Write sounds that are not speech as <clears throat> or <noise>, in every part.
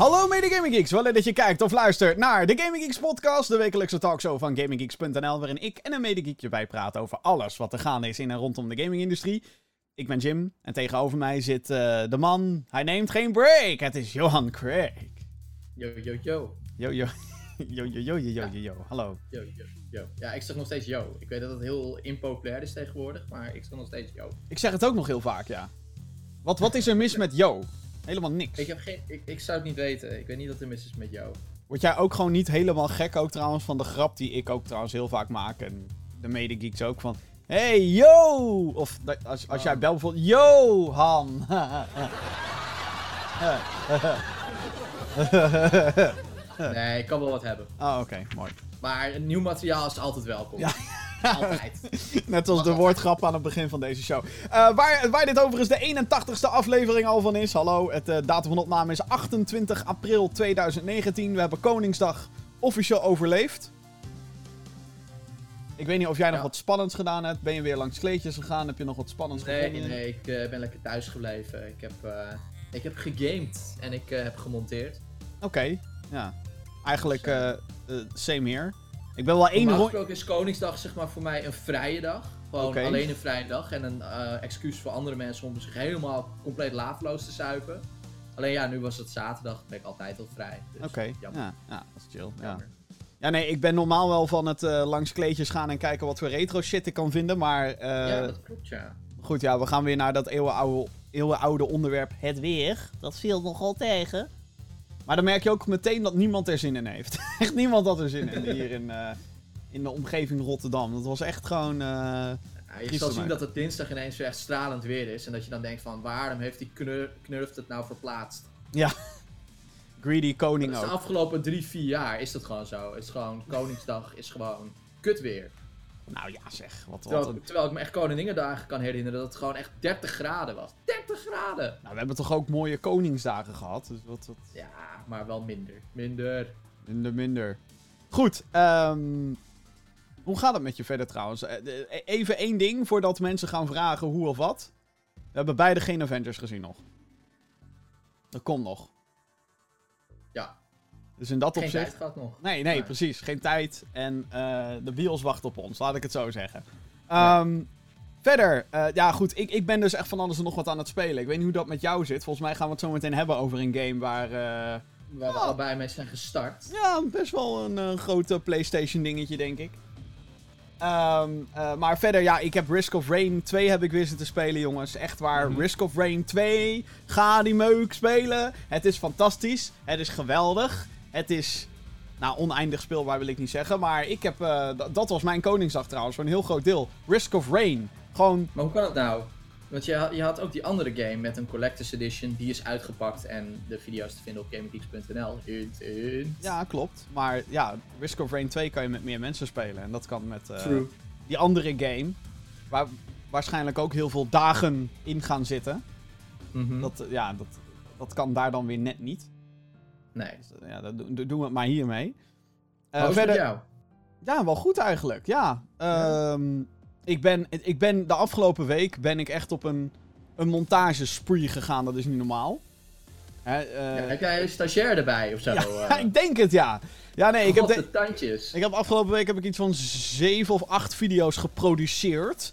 Hallo mede Gaming Geeks, wel leuk dat je kijkt of luistert naar de Gaming Geeks podcast, de wekelijkse talkshow van GamingGeeks.nl, waarin ik en een medegeekje bijpraten over alles wat er gaande is in en rondom de gamingindustrie. Ik ben Jim en tegenover mij zit eh, de man, hij neemt geen break, het is Johan Craig. Yo, yo, yo. Yo, <laughs> yo. Yo, yo, yo, yo, yo, yo, hallo. Yo, yo, yo. Ja, ik zeg nog steeds yo. Ik weet dat het heel impopulair is tegenwoordig, maar ik zeg nog steeds yo. Ik zeg het ook nog heel vaak, ja. Wat, wat is er mis met yo? Helemaal niks. Ik, heb geen, ik, ik zou het niet weten. Ik weet niet wat er mis is met yo. Word jij ook gewoon niet helemaal gek ook trouwens van de grap die ik ook trouwens heel vaak maak en de medegeeks ook van... Hey, yo! Of als, als jij Oh. belt bijvoorbeeld... Yo, Han! Nee, ik kan wel wat hebben. oh, oké, mooi. Maar nieuw materiaal is altijd welkom. Ja. Altijd. <laughs> Net als de woordgrap aan het begin van deze show. Eh, waar, waar dit overigens de 81ste aflevering al van is. Hallo, het eh, datum van opname is 28 april 2019. We hebben Koningsdag officieel overleefd. Ik weet niet of jij nog Ja. wat spannends gedaan hebt. Ben je weer langs kleedjes gegaan? Heb je nog wat spannends Nee, gevonden? nee, ik eh, ben lekker thuis gebleven. Ik heb, ik heb gegamed en ik heb gemonteerd. Oké, ja. Eigenlijk eh, same here. Ik ben wel één Normaal rond... gesproken is Koningsdag zeg maar voor mij een vrije dag. Gewoon alleen een vrije dag. En een eh, excuus voor andere mensen om zich helemaal compleet laveloos te zuipen. Alleen ja, nu was het zaterdag. ben ik altijd al vrij. Dus Oké, ja, ja, dat is chill. Ja. jammer. ja, nee, ik ben normaal wel van het eh, langs kleedjes gaan en kijken wat voor retro shit ik kan vinden. Maar eh, ja, dat klopt ja. goed, ja, we gaan weer naar dat eeuwenoude, eeuwenoude onderwerp, het weer. Dat viel nogal tegen. Maar dan merk je ook meteen dat niemand er zin in heeft. <laughs> echt niemand had er zin in hier in, eh, in de omgeving Rotterdam. Dat was echt gewoon... eh, Ja, je zal zien dat het dinsdag ineens weer echt stralend weer is. En dat je dan denkt van waarom heeft die knur knurft het nou verplaatst? greedy koning is de ook. afgelopen drie, vier jaar is dat gewoon zo. Het is gewoon, <laughs> Koningsdag is gewoon kut weer. Nou ja, zeg. Wat, wat Terwijl, een- terwijl ik me echt Koninginnedagen kan herinneren dat het gewoon echt 30 graden was. 30 graden! Nou, we hebben toch ook mooie koningsdagen gehad. Dus wat, wat Ja, maar wel minder. Minder. minder, minder. Goed, ehm, hoe gaat het met je verder trouwens? Eh, de- Even één ding voordat mensen gaan vragen hoe of wat. We hebben beide geen Avengers gezien nog. Dat komt nog. Ja, Dus in dat geen opzicht... tijd gehad nog. Nee, nee, precies. Geen tijd. En eh, de bios wacht op ons, laat ik het zo zeggen. Ja. Ehm, Verder, eh, ja goed, ik, ik ben dus echt van alles en nog wat aan het spelen. Ik weet niet hoe dat met jou zit. Volgens mij gaan we het zo meteen hebben over een game waar... Waar we Oh. allebei mee zijn gestart. ja, best wel een eh, grote PlayStation dingetje, denk ik. Ehm, eh, maar verder, ja, ik heb Risk of Rain 2 heb ik weer zitten spelen, jongens. Echt waar, Mhm. Risk of Rain 2. Ga die meuk spelen. Het is fantastisch. Het is geweldig. Het is, nou, oneindig speelbaar wil ik niet zeggen. Maar ik heb, eh, dat was mijn Koningsdag trouwens, voor een heel groot deel. Risk of Rain. Gewoon, Maar hoe kan het nou? Want je, had- je had ook die andere game met een Collector's Edition. Die is uitgepakt en de video's te vinden op GameGeeks.nl. Ja, klopt. Maar ja, Risk of Rain 2 kan je met meer mensen spelen. En dat kan met... eh, die andere game, waar waarschijnlijk ook heel veel dagen in gaan zitten. Mhm. Dat, eh, ja, dat, dat kan daar dan weer net niet. Nee. Dus, eh, ja, dat do- do- doen we het maar hiermee. Is het met jou? ja, wel goed eigenlijk. Ja. Ehm, ik, ben, ik ben de afgelopen week ben ik echt op een, een montagespree gegaan. Dat is niet normaal. Hè, eh, Ja, heb jij een stagiair erbij of zo? ja, eh? <laughs> ik denk het ja. Ja, nee, ik heb, de tandjes. Ik heb afgelopen week heb ik iets van zeven of acht video's geproduceerd.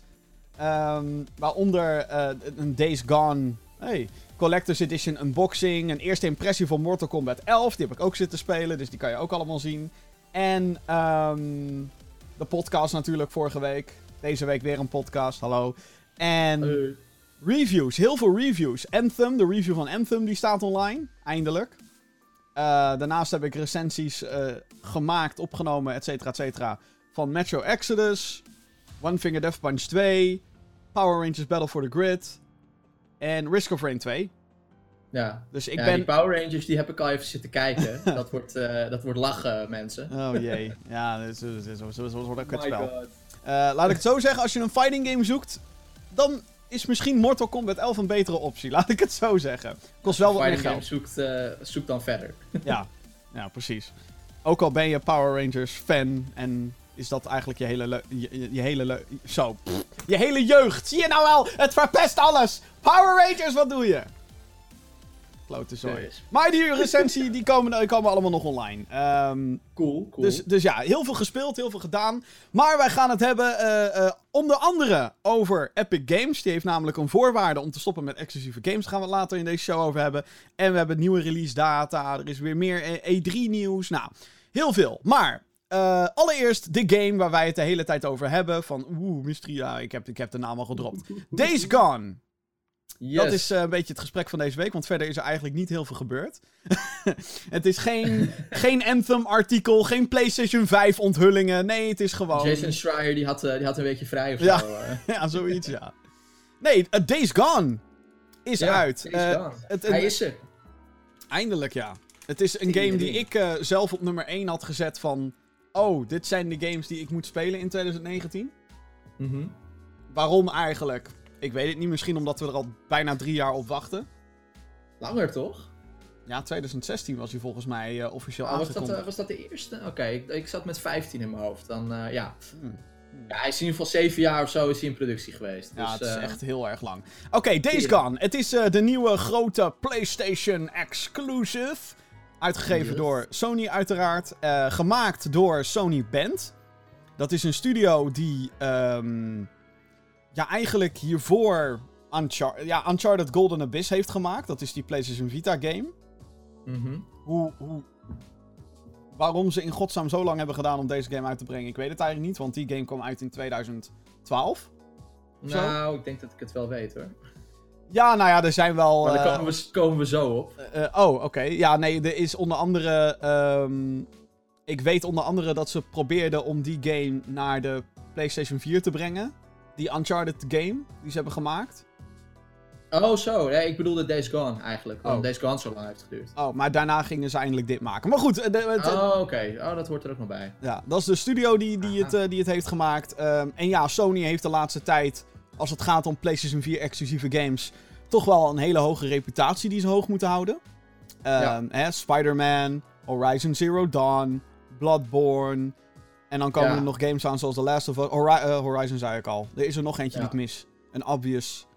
Ehm, waaronder eh, een Days Gone hey, Collector's Edition unboxing. Een eerste impressie van Mortal Kombat 11. Die heb ik ook zitten spelen, dus die kan je ook allemaal zien. En ehm, de podcast natuurlijk vorige week. Deze week weer een podcast, hallo. En reviews, heel veel reviews. Anthem, de review van Anthem, die staat online. Eindelijk. Eh, daarnaast heb ik recensies eh, gemaakt, opgenomen, et cetera, et cetera. Van Metro Exodus, One Finger Death Punch 2, Power Rangers Battle for the Grid en Risk of Rain 2. ja. Dus ik ja, ben... die Power Rangers die heb ik al even zitten kijken. <laughs> dat, wordt, eh, dat wordt lachen, mensen. Oh jee. Ja, zo, zo wordt een My kutspel. God. Eh, laat ik het zo zeggen, als je een fighting game zoekt, dan is misschien Mortal Kombat 11 een betere optie. <laughs> Laat ik het zo zeggen. Kost wel wat meer Fighting geld. game zoekt, eh, zoek dan verder. Ja, ja, precies. Ook al ben je Power Rangers fan en is dat eigenlijk je hele je, je- je hele zo pff, je hele jeugd. Zie je nou wel? Het verpest alles. Power Rangers, wat doe je? Klote zooi. Maar die recensie, die komen, die komen allemaal nog online. Ehm, Cool, cool. dus, dus ja, heel veel gespeeld, heel veel gedaan. Maar wij gaan het hebben eh, eh, onder andere over Epic Games. Die heeft namelijk een voorwaarde om te stoppen met exclusieve games. Daar gaan we het later in deze show over hebben. En we hebben nieuwe release data. Er is weer meer E3 nieuws. Nou, heel veel. Maar eh, allereerst de game waar wij het de hele tijd over hebben. Van oeh, mystery. Ja, ik heb, ik heb de naam al gedropt. Days Gone. Yes. Dat is eh, een beetje het gesprek van deze week, want verder is er eigenlijk niet heel veel gebeurd. <laughs> het is geen, <laughs> geen Anthem-artikel, geen PlayStation 5 onthullingen. Nee, het is gewoon... Jason Schreier die had, eh, die had een weekje vrij of Ja. zo. eh. <laughs> ja, zoiets, ja. Nee, uh, Days Gone is Ja, uit. Days Gone. het- Hij het- is er. Eindelijk, ja. Het is een game die ik zelf op nummer 1 had gezet van... Oh, dit zijn de games die ik moet spelen in 2019. Mhm. Waarom eigenlijk? Ik weet het niet. Misschien omdat we er al bijna drie jaar op wachten. Langer toch? Ja, 2016 was hij volgens mij eh, officieel Oh, was, dat, eh, was dat de eerste? Oké, ik, ik zat met 15 in mijn hoofd. Dan, eh, ja. Hmm. ja, hij is in ieder geval 7 jaar of zo is hij in productie geweest. Ja, dus, het is echt heel erg lang. Oké, Days. Gone. Het is de nieuwe grote PlayStation exclusive. Uitgegeven Yes. door Sony uiteraard. Gemaakt door Sony Band. Dat is een studio die... ehm, ja, eigenlijk hiervoor Unchar ja, Uncharted Golden Abyss heeft gemaakt. Dat is die PlayStation Vita game. mhm. Hoe, hoe... Waarom ze in godsnaam zo lang hebben gedaan om deze game uit te brengen, ik weet het eigenlijk niet. Want die game kwam uit in 2012. Zo? Nou, ik denk dat ik het wel weet hoor. Ja, nou ja, er zijn wel... Maar daar eh, komen we, komen we zo op. Eh, eh, oh, oké. Ja, nee, er is onder andere. ehm, ik weet onder andere dat ze probeerden om die game naar de PlayStation 4 te brengen. Die Uncharted game die ze hebben gemaakt. Oh, zo. Ja, ik bedoelde Days Gone eigenlijk. Want Oh. Days Gone zo lang heeft geduurd. Oh, maar daarna gingen ze eindelijk dit maken. Maar goed, eh, de- Oh, oké. Oh, dat hoort er ook nog bij. ja, dat is de studio die, die, het, Aha. eh, die het heeft gemaakt. Ehm, en ja, Sony heeft de laatste tijd, als het gaat om PlayStation 4 exclusieve games, toch wel een hele hoge reputatie die ze hoog moeten houden. Ehm, Ja. Spider-Man, Horizon Zero Dawn, Bloodborne. En dan komen Ja. er nog games aan zoals The Last of Us. Hori- eh, Horizon zei ik al. Er is er nog eentje Ja. die ik mis. Een obvious.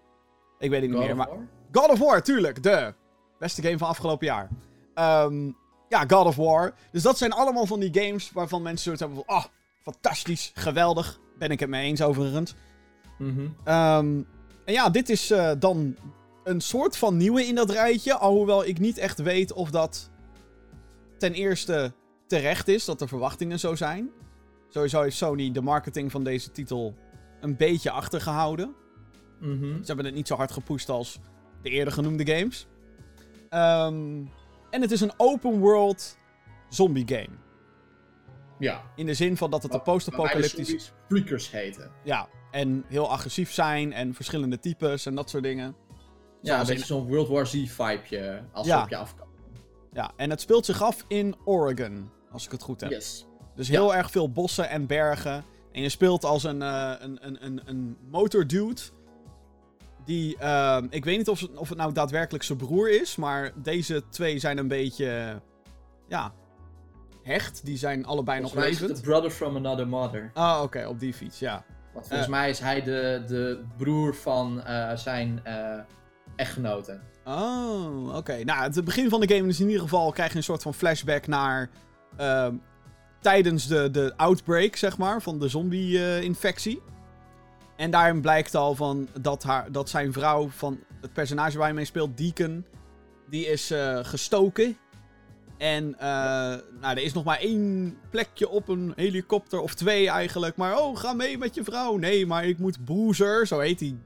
Ik weet het niet God meer. of Maar War? God of War, tuurlijk. De beste game van afgelopen jaar. Ehm, ja, God of War. Dus dat zijn allemaal van die games waarvan mensen zoiets hebben van... Oh, fantastisch, geweldig. Ben ik het mee eens overigens. Mhm. Ehm, en ja, dit is eh, dan een soort van nieuwe in dat rijtje. Alhoewel ik niet echt weet of dat ten eerste terecht is. Dat de verwachtingen zo zijn. Sowieso heeft Sony de marketing van deze titel een beetje achtergehouden. Mhm. Ze hebben het niet zo hard gepusht als de eerder genoemde games. Ehm, en het is een open world zombie game. Ja. In de zin van dat het een post-apocalyptisch... Freakers heten. Ja, en heel agressief zijn en verschillende types en dat soort dingen. Ja, Zoals een in- beetje zo'n World War Z-vibeje als Ja. op je afkomen. Ja, en het speelt zich af in Oregon, als ik het goed heb. Yes. Dus heel erg veel bossen en bergen. En je speelt als een, eh een, een, een, een motordude. Die, ehm, ik weet niet of het, of het nou daadwerkelijk zijn broer is, maar deze twee zijn een beetje, ja, hecht. Die zijn allebei nog Volgens levend. The Brother from Another Mother. Ah, oké, op die fiets, ja. Want volgens Eh. mij is hij de, de broer van eh, zijn eh, echtgenote. Oh, oké. Nou, het begin van de game is in ieder geval, krijg je een soort van flashback naar ehm, tijdens de, de outbreak, zeg maar, van de zombie-infectie. en daarin blijkt al van dat, haar, dat zijn vrouw van het personage waar hij mee speelt, Deacon, die is eh, gestoken. En eh, nou, er is nog maar één plekje op een helikopter, of twee eigenlijk. Maar oh, ga mee met je vrouw. Nee, maar ik moet Boozer, zo heet die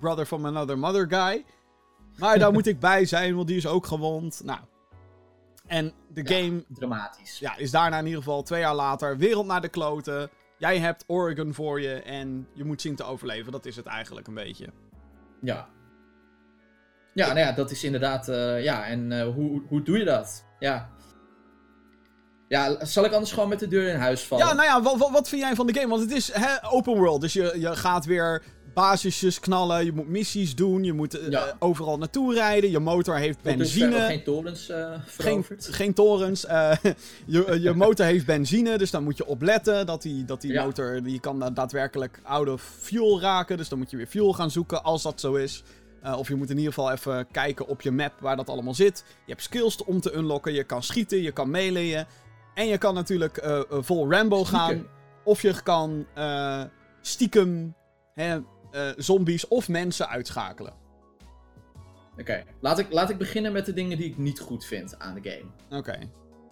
brother from another mother guy. Maar daar <laughs> moet ik bij zijn, want die is ook gewond. Nou. En de Ja. game Dramatisch. ja, is daarna in ieder geval twee jaar later wereld naar de kloten. Jij hebt Oregon voor je en je moet zien te overleven. Dat is het eigenlijk een beetje. Ja. Ja, nou ja, dat is inderdaad. eh, ja, en eh, hoe, hoe doe je dat? Ja. Ja, zal ik anders gewoon met de deur in huis vallen? Ja, nou ja, wat, wat, wat vind jij van de game? Want het is hè, open world. Dus je, je gaat weer basisjes knallen. Je moet missies doen. Je moet eh, Ja. overal naartoe rijden. Je motor heeft benzine. geen torens eh Geen, geen torens. eh, <laughs> je, je <laughs> motor heeft benzine, dus dan moet je opletten dat die, dat die Ja. motor die kan da- daadwerkelijk out of fuel raken. Dus dan moet je weer fuel gaan zoeken als dat zo is. Of je moet in ieder geval even kijken op je map waar dat allemaal zit. Je hebt skills om te unlocken. Je kan schieten, je kan meleeën. En je kan natuurlijk vol Rambo gaan. Of je kan stiekem hè, eh, zombies of mensen uitschakelen. Oké, laat, ik, laat ik beginnen met de dingen die ik niet goed vind aan de game. Oké.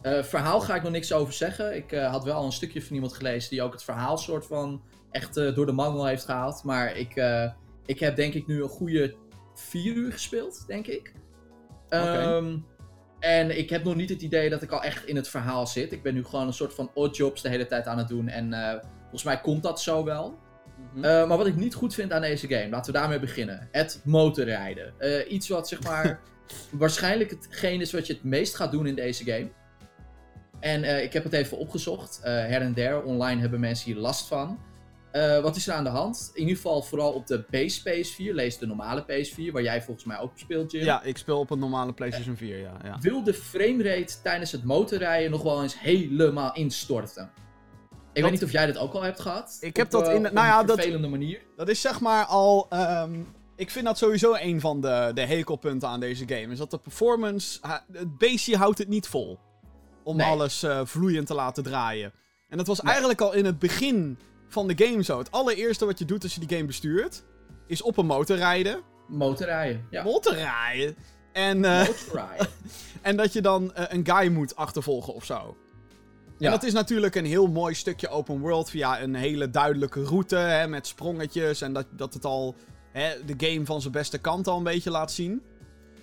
Eh, verhaal ga ik nog niks over zeggen. Ik eh, had wel al een stukje van iemand gelezen die ook het verhaal soort van echt door de mangel heeft gehaald. Maar ik, ik heb denk ik nu een goede vier uur gespeeld, denk ik. Ehm, en ik heb nog niet het idee dat ik al echt in het verhaal zit. Ik ben nu gewoon een soort van oddjobs de hele tijd aan het doen. En volgens mij komt dat zo wel. Eh, maar wat ik niet goed vind aan deze game, laten we daarmee beginnen. Het motorrijden. Eh, iets wat zeg maar <laughs> waarschijnlijk hetgeen is wat je het meest gaat doen in deze game. En eh, ik heb het even opgezocht. Her en der, online hebben mensen hier last van. Wat is er aan de hand? In ieder geval vooral op de base PS4, lees de normale PS4, waar jij volgens mij ook speelt, Jim. ja, ik speel op een normale PlayStation 4, ja. ja. Wil de framerate tijdens het motorrijden nog wel eens helemaal instorten? Ik weet niet of jij dat ook al hebt gehad. Ik heb Op, dat eh, in de- nou ja, een dat- vervelende manier. Dat is zeg maar al. ehm, ik vind dat sowieso een van de, de hekelpunten aan deze game. Is dat de performance. Het beestje houdt het niet vol. Om Nee. alles eh, vloeiend te laten draaien. En dat was Nee. eigenlijk al in het begin van de game zo. Het allereerste wat je doet als je die game bestuurt. Is op een motor rijden. Motorrijden. Ja, Motor rijden. En, eh, motorrijden. <laughs> en dat je dan een guy moet achtervolgen of zo. Ja. En dat is natuurlijk een heel mooi stukje open world via een hele duidelijke route hè, met sprongetjes. En dat, dat het al hè, de game van zijn beste kant al een beetje laat zien.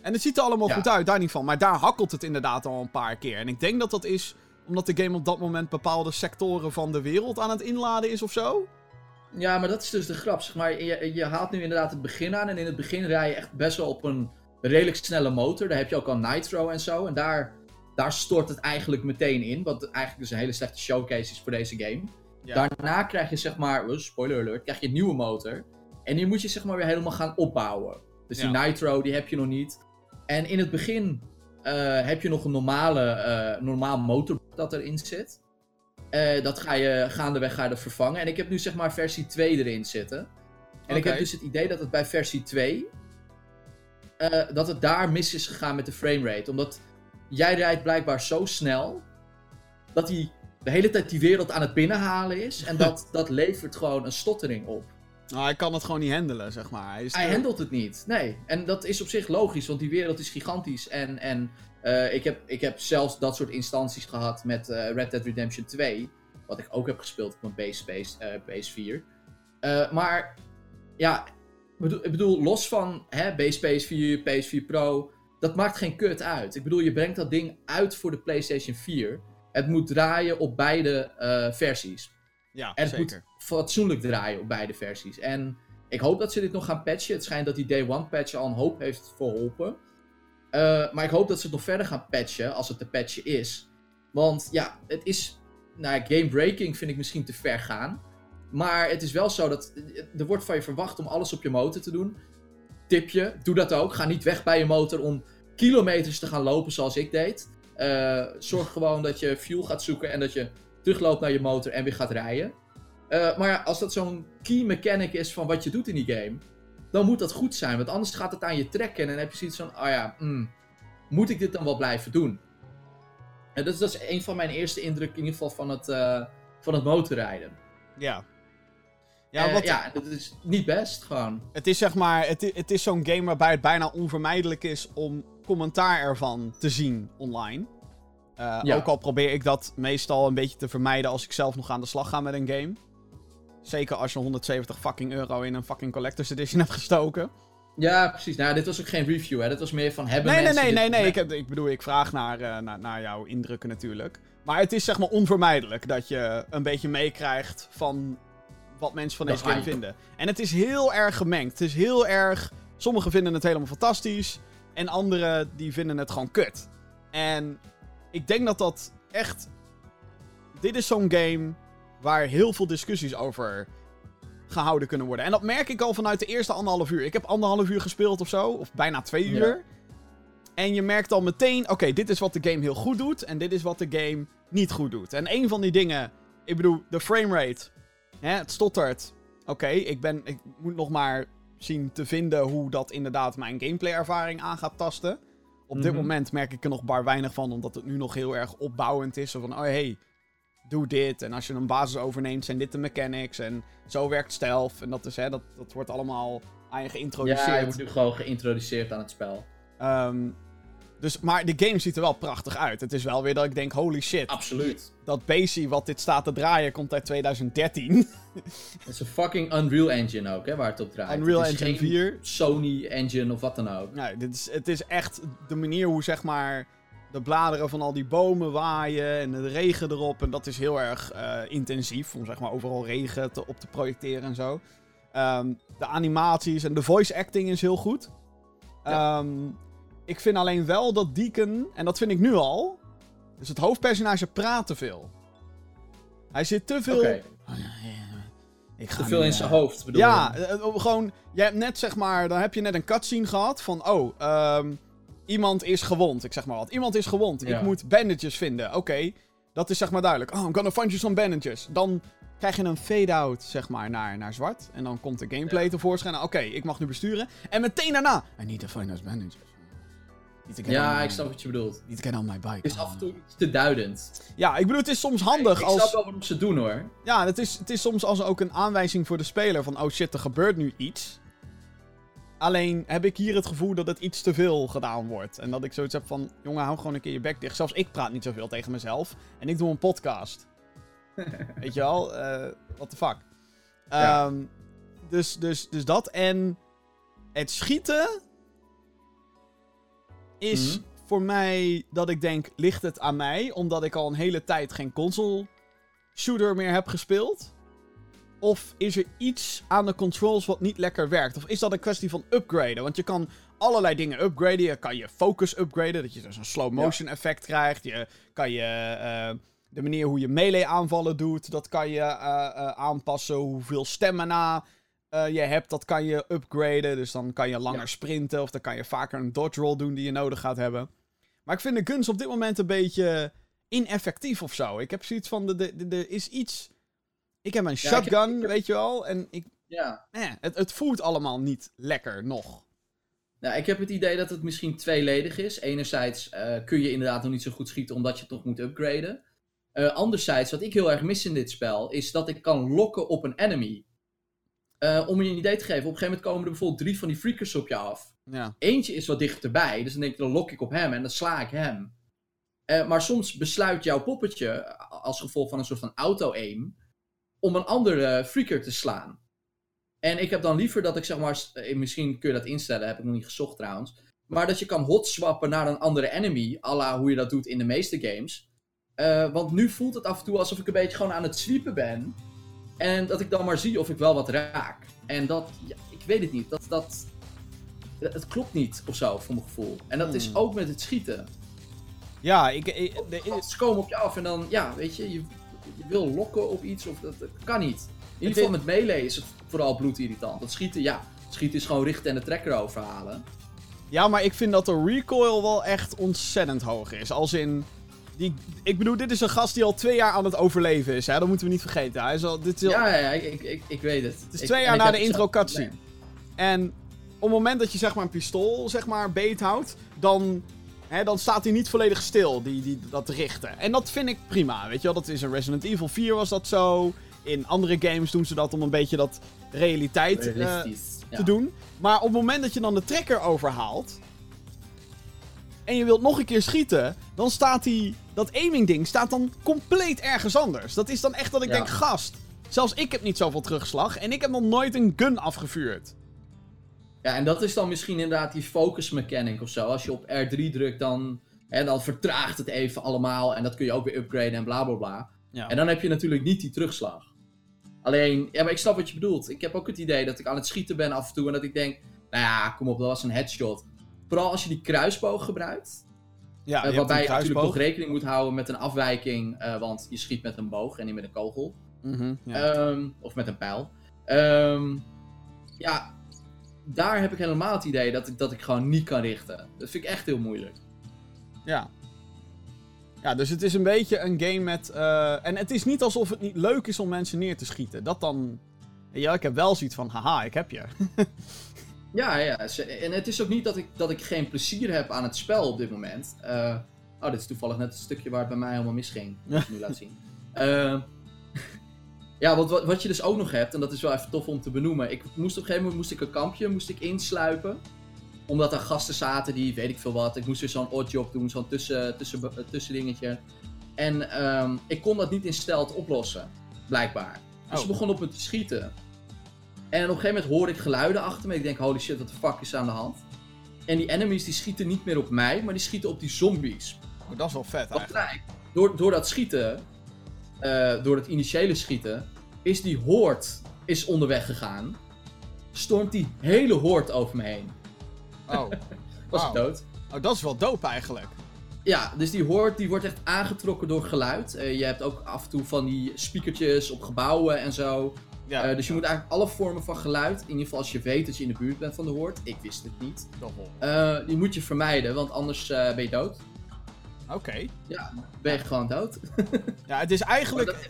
En het ziet er allemaal Ja. goed uit, daar niet van. Maar daar hakkelt het inderdaad al een paar keer. En ik denk dat dat is omdat de game op dat moment bepaalde sectoren van de wereld aan het inladen is of zo. Ja, maar dat is dus de grap. Zeg maar, je, je haalt nu inderdaad het begin aan. En in het begin rij je echt best wel op een redelijk snelle motor. Daar heb je ook al Nitro en zo. En daar, daar stort het eigenlijk meteen in. Wat eigenlijk dus een hele slechte showcase is voor deze game. Ja. Daarna krijg je zeg maar, oh, spoiler alert, krijg je een nieuwe motor. En die moet je zeg maar weer helemaal gaan opbouwen. Dus die. Nitro, die heb je nog niet. En in het begin eh, heb je nog een normale, eh, normaal motor dat erin zit. Eh, dat ga je gaandeweg ga je dat vervangen. En ik heb nu zeg maar versie 2 erin zitten. En ik heb dus het idee dat het bij versie 2... eh, dat het daar mis is gegaan met de framerate. Omdat jij rijdt blijkbaar zo snel... dat hij de hele tijd die wereld aan het binnenhalen is. En dat, <laughs> dat levert gewoon een stottering op. Nou, hij kan het gewoon niet handelen, zeg maar. Hij, is Hij handelt het niet. Nee. En dat is op zich logisch, want die wereld is gigantisch. En, en eh, ik, heb, ik heb zelfs dat soort instanties gehad met eh, Red Dead Redemption 2. Wat ik ook heb gespeeld op mijn base, base, eh, PS4. Eh, maar ja, ik bedoel, ik bedoel, los van hè, base PS4, PS4 Pro. Dat maakt geen kut uit. Ik bedoel, je brengt dat ding uit voor de PlayStation 4. Het moet draaien op beide eh, versies. Ja, En het zeker. moet fatsoenlijk draaien op beide versies. En ik hoop dat ze dit nog gaan patchen. Het schijnt dat die Day One patch al een hoop heeft verholpen. Eh, maar ik hoop dat ze het nog verder gaan patchen, als het te patchen is. Want ja, het is... Nou, game breaking vind ik misschien te ver gaan. Maar het is wel zo dat... Er wordt van je verwacht om alles op je motor te doen. Tip je, doe dat ook. Ga niet weg bij je motor om kilometers te gaan lopen zoals ik deed. Eh, zorg gewoon dat je fuel gaat zoeken en dat je terugloopt naar je motor en weer gaat rijden. Eh, maar ja, als dat zo'n key mechanic is van wat je doet in die game, dan moet dat goed zijn. Want anders gaat het aan je trekken en dan heb je zoiets van, oh ja, mm, moet ik dit dan wel blijven doen? En dat, is- dat is een van mijn eerste indrukken in ieder geval van het, eh, van het motorrijden. Ja. Ja, wat, ja, dat is niet best gewoon. Het is zeg maar, het, het is zo'n game waarbij het bijna onvermijdelijk is om commentaar ervan te zien online. Eh, Ja. Ook al probeer ik dat meestal een beetje te vermijden als ik zelf nog aan de slag ga met een game. Zeker als je 170 fucking euro in een fucking collector's edition hebt gestoken. Ja, precies. Nou, dit was ook geen review, hè. Dit was meer van hebben Nee, nee, mensen nee, dit- nee, nee. Ik, heb, ik bedoel, ik vraag naar, eh, naar, naar jouw indrukken natuurlijk. Maar het is zeg maar onvermijdelijk dat je een beetje meekrijgt van wat mensen van De deze game vinden. En het is heel erg gemengd. Het is heel erg... Sommigen vinden het helemaal fantastisch. En anderen die vinden het gewoon kut. En ik denk dat dat echt... Dit is zo'n game waar heel veel discussies over gehouden kunnen worden. En dat merk ik al vanuit de eerste anderhalf uur. Ik heb anderhalf uur gespeeld of zo. Of bijna twee Ja. uur. En je merkt al meteen, oké, dit is wat de game heel goed doet. En dit is wat de game niet goed doet. En een van die dingen, ik bedoel, de framerate. Hè, het stottert. Oké, ik ben, ik moet nog maar zien te vinden hoe dat inderdaad mijn gameplay-ervaring aan gaat tasten. Op dit Mhm. moment merk ik er nog bar weinig van, omdat het nu nog heel erg opbouwend is. Zo van, oh hey, doe dit. En als je een basis overneemt, zijn dit de mechanics. En zo werkt stealth. En dat, is, hè, dat, dat wordt allemaal aan je geïntroduceerd. Ja, je wordt nu gewoon geïntroduceerd aan het spel. Ehm, dus, maar de game ziet er wel prachtig uit. Het is wel weer dat ik denk, holy shit. Absoluut. Dat Basie wat dit staat te draaien komt uit 2013. <laughs> Het is een fucking Unreal Engine ook, hè, waar het op draait. Unreal het is Engine geen 4. Sony Engine of wat dan ook. Nou, dit is, het is echt de manier hoe zeg maar de bladeren van al die bomen waaien en de regen erop. En dat is heel erg eh, intensief om zeg maar overal regen te, op te projecteren en zo. Ehm, de animaties en de voice acting is heel goed. Ja. Ehm, ik vind alleen wel dat Deacon, en dat vind ik nu al, dus het hoofdpersonage praat te veel. Hij zit te veel... Oké, Oh, ja, ja, ja. Ik ga te veel nu, in eh, zijn hoofd bedoel ja, je? eh, eh, gewoon, je hebt net zeg maar, dan heb je net een cutscene gehad van, oh, ehm, iemand is gewond, ik zeg maar wat. Iemand is gewond, Ja. ik moet bandages vinden, oké. Dat is zeg maar duidelijk. Oh, I'm gonna find you some bandages. Dan krijg je een fade-out, zeg maar, naar, naar zwart. En dan komt de gameplay Ja. tevoorschijn. Oké, ik mag nu besturen. En meteen daarna, I need to find those bandages. Ja, ik snap wat je bedoelt. To get on my bike. Het is af en toe iets te duidend. Ja, ik bedoel, het is soms handig ik als... snap wel waarom ze doen hoor. Ja, het is, het is soms als ook een aanwijzing voor de speler van, oh shit, er gebeurt nu iets. Alleen heb ik hier het gevoel dat het iets te veel gedaan wordt. En dat ik zoiets heb van, jongen, hou gewoon een keer je bek dicht. Zelfs ik praat niet zoveel tegen mezelf. En ik doe een podcast. <laughs> Weet je wel? Eh what the fuck. Ja. Ehm, dus, dus, dus dat. En het schieten is Mhm. voor mij dat ik denk, ligt het aan mij? Omdat ik al een hele tijd geen console shooter meer heb gespeeld? Of is er iets aan de controls wat niet lekker werkt? Of is dat een kwestie van upgraden? Want je kan allerlei dingen upgraden. Je kan je focus upgraden, dat je dus een slow motion effect krijgt. Je kan je eh, de manier hoe je melee aanvallen doet, dat kan je eh, eh, aanpassen. Hoeveel stamina eh, je hebt, dat kan je upgraden. Dus dan kan je langer Ja. sprinten of dan kan je vaker een dodge roll doen die je nodig gaat hebben. Maar ik vind de guns op dit moment een beetje ineffectief of zo. Ik heb zoiets van, er- er er is iets... Ik heb een Ja, shotgun, ik heb- weet je wel, en ik, Ja. eh, het, het voelt allemaal niet lekker nog. Nou, ik heb het idee dat het misschien tweeledig is. Enerzijds eh, kun je inderdaad nog niet zo goed schieten omdat je het nog moet upgraden. Anderzijds, wat ik heel erg mis in dit spel, is dat ik kan lokken op een enemy. Eh, om je een idee te geven, op een gegeven moment komen er bijvoorbeeld drie van die freakers op je af. Ja. Eentje is wat dichterbij, dus dan denk ik, dan lok ik op hem en dan sla ik hem. Eh, maar soms besluit jouw poppetje, eh, als gevolg van een soort van auto-aim, om een andere freaker te slaan. En ik heb dan liever dat ik zeg maar, misschien kun je dat instellen, heb ik nog niet gezocht trouwens. Maar dat je kan hotswappen naar een andere enemy, à la hoe je dat doet in de meeste games. Want nu voelt het af en toe alsof ik een beetje gewoon aan het sweepen ben. En dat ik dan maar zie of ik wel wat raak. En dat, ja, ik weet het niet. Dat, dat, het klopt niet of zo, voor mijn gevoel. En dat is Hmm. ook met het schieten. Ja, ik... ik Ze komen op je af en dan, ja, weet je, je, je wil lokken op iets of dat, dat kan niet. In ieder geval met melee is het vooral bloedirritant. Dat schieten, ja, schieten is gewoon richten en de trekker overhalen. ja, maar ik vind dat de recoil wel echt ontzettend hoog is. Als in... Die, ik bedoel, dit is een gast die al twee jaar aan het overleven is, hè? Dat moeten we niet vergeten. Hij is al, dit is al- Ja, ja, ja, ik, ik, ik, weet het. Het is Ik- twee jaar na de intro cutscene. nee. En op het moment dat je zeg maar een pistool zeg maar beet houdt, dan, hè, dan staat hij niet volledig stil, die, die, dat richten. En dat vind ik prima, weet je wel. Dat is in Resident Evil 4 was dat zo. In andere games doen ze dat om een beetje dat realiteit eh, ja. te doen. Maar op het moment dat je dan de trekker overhaalt. En je wilt nog een keer schieten. Dan staat die. Dat aiming ding staat dan compleet ergens anders. Dat is dan echt dat ik Ja. denk, gast. Zelfs ik heb niet zoveel terugslag. En ik heb nog nooit een gun afgevuurd. Ja, en dat is dan misschien inderdaad die focus mechanic of zo. Als je op R3 drukt, dan, hè, dan vertraagt het even allemaal. En dat kun je ook weer upgraden en bla bla bla. Ja. En dan heb je natuurlijk niet die terugslag. Alleen, ja, maar ik snap wat je bedoelt. Ik heb ook het idee dat ik aan het schieten ben af en toe. En dat ik denk, nou ja, kom op, dat was een headshot. Vooral als je die kruisboog gebruikt. ja, eh, je waarbij je natuurlijk nog rekening moet houden met een afwijking. eh, want je schiet met een boog en niet met een kogel. Mhm, ja. Ehm, of met een pijl. Ehm, ja, daar heb ik helemaal het idee dat ik, dat ik gewoon niet kan richten. Dat vind ik echt heel moeilijk. Ja. Ja, dus het is een beetje een game met. eh, en het is niet alsof het niet leuk is om mensen neer te schieten. Dat dan Ja, ik heb wel zoiets van, haha, ik heb je. <laughs> Ja, ja. En het is ook niet dat ik, dat ik geen plezier heb aan het spel op dit moment. Eh, oh, dit is toevallig net het stukje waar het bij mij helemaal misging. Dat ik nu <laughs> laat zien. Eh, <laughs> ja, wat, wat, wat je dus ook nog hebt, en dat is wel even tof om te benoemen. Ik moest op een gegeven moment moest ik een kampje moest ik insluipen. Omdat er gasten zaten die, weet ik veel wat. Ik moest weer zo'n oddjob doen, zo'n tussen, tussen, tussendingetje. En ehm, ik kon dat niet in stealth oplossen, blijkbaar. Dus Oh. ze begonnen op me te schieten. En op een gegeven moment hoor ik geluiden achter me. Ik denk, holy shit, wat de fuck is aan de hand? En die enemies die schieten niet meer op mij, maar die schieten op die zombies. Oh, dat is wel vet eigenlijk. door, door dat schieten, eh, door het initiële schieten, is die hoort is onderweg gegaan. Stormt die hele hoort over me heen. Oh. <laughs> Was ik dood. oh, dat is wel dope eigenlijk. Ja, dus die hoort die wordt echt aangetrokken door geluid. Eh, je hebt ook af en toe van die speakertjes op gebouwen en zo. Ja, Eh, dus je moet eigenlijk alle vormen van geluid, in ieder geval als je weet dat je in de buurt bent van de hoort. Ik wist het niet. Eh, die moet je vermijden, want anders eh, ben je dood. Oké. Ja, ben je gewoon dood. <laughs> Ja, het is eigenlijk...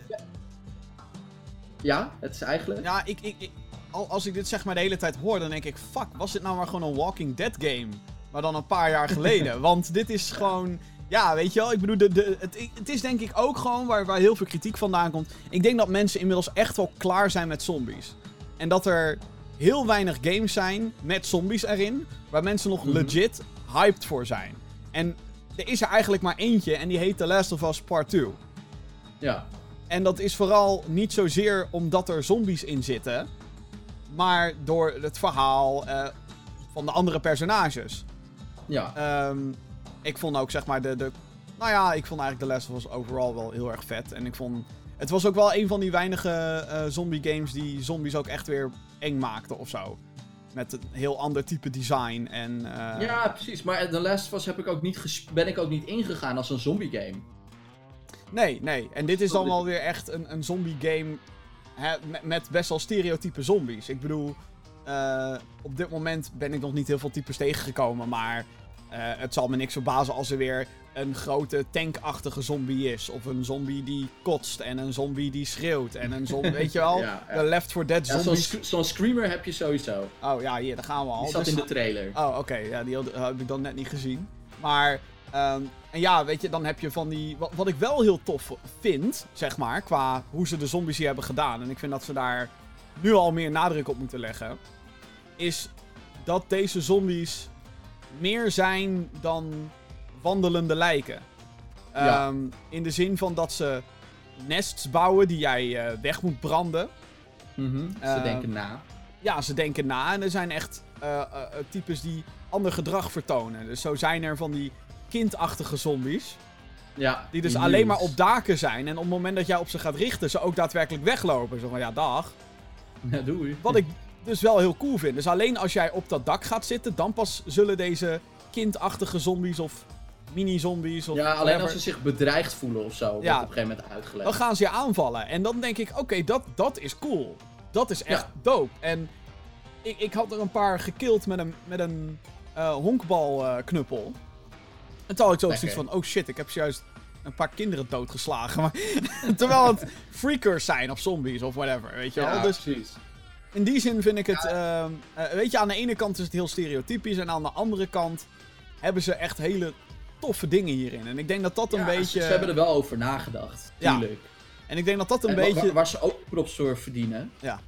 Ja, het is eigenlijk. Ja, ik, ik, ik- al- als ik dit zeg maar de hele tijd hoor, dan denk ik... Fuck, was dit nou maar gewoon een Walking Dead game? Maar dan een paar jaar geleden. <laughs> Want dit is gewoon... Ja, weet je wel, ik bedoel, de, de, het, het is denk ik ook gewoon waar, waar heel veel kritiek vandaan komt. Ik denk dat mensen inmiddels echt wel klaar zijn met zombies. En dat er heel weinig games zijn met zombies erin, waar mensen nog Mhm. legit hyped voor zijn. En er is er eigenlijk maar eentje en die heet The Last of Us Part 2. Ja. En dat is vooral niet zozeer omdat er zombies in zitten, maar door het verhaal eh, van de andere personages. Ja. Ehm, ik vond ook zeg maar de, de. Nou ja, ik vond eigenlijk The Last of Us overal wel heel erg vet. En ik vond. Het was ook wel een van die weinige eh, zombie games die zombies ook echt weer eng maakten of zo. Met een heel ander type design. En, eh, ja, precies. Maar The Last of Us heb ik ook niet ben ik ook niet ingegaan als een zombie game. Nee, nee. En dit is dan wel weer echt een, een zombie game hè, met, met best wel stereotype zombies. Ik bedoel, eh, op dit moment ben ik nog niet heel veel types tegengekomen, maar het zal me niks verbazen als er weer een grote tankachtige zombie is. Of een zombie die kotst en een zombie die schreeuwt en een zombie, <laughs> weet je wel? Ja, ja. De Left 4 Dead Ja, zo'n screamer heb je sowieso. Oh ja, hier, daar gaan we al. Die zat Dus- in de trailer. Oh, oké. Ja, die had- heb ik dan net niet gezien. Maar, ehm, en ja, weet je, dan heb je van die... Wat, wat ik wel heel tof vind, zeg maar, qua hoe ze de zombies hier hebben gedaan. En ik vind dat ze daar nu al meer nadruk op moeten leggen. Is dat deze zombies meer zijn dan wandelende lijken. Ja. Ehm, in de zin van dat ze nests bouwen die jij eh, weg moet branden. Mhm. Ze Eh, denken na. Ja, ze denken na en er zijn echt eh, eh, types die ander gedrag vertonen. Dus zo zijn er van die kindachtige zombies. Ja. Die dus die alleen maar op daken zijn. En op het moment dat jij op ze gaat richten, ze ook daadwerkelijk weglopen. Zo van, ja, dag. Ja, doei. Wat ik dus wel heel cool vind. Dus alleen als jij op dat dak gaat zitten, dan pas zullen deze kindachtige zombies of mini-zombies of Ja, alleen whatever, als ze zich bedreigd voelen of zo. Ja. op een gegeven moment uitgelegd. dan gaan ze je aanvallen. En dan denk ik, oké, dat, dat is cool. Dat is echt Ja. dope. En ik, ik had er een paar gekild met een, met een eh, honkbalknuppel. en toen had ik zo zoiets van, oh shit, ik heb juist een paar kinderen doodgeslagen. <laughs> Maar, terwijl het <laughs> freakers zijn of zombies of whatever, weet je wel. ja, Dus precies. In die zin vind ik het, ehm, eh, weet je, aan de ene kant is het heel stereotypisch. En aan de andere kant hebben ze echt hele toffe dingen hierin. En ik denk dat dat een Ja, beetje... Ze, ze hebben er wel over nagedacht. Ja, Tuurlijk. En ik denk dat dat een En beetje... Waar, waar ze ook props voor verdienen, Ja.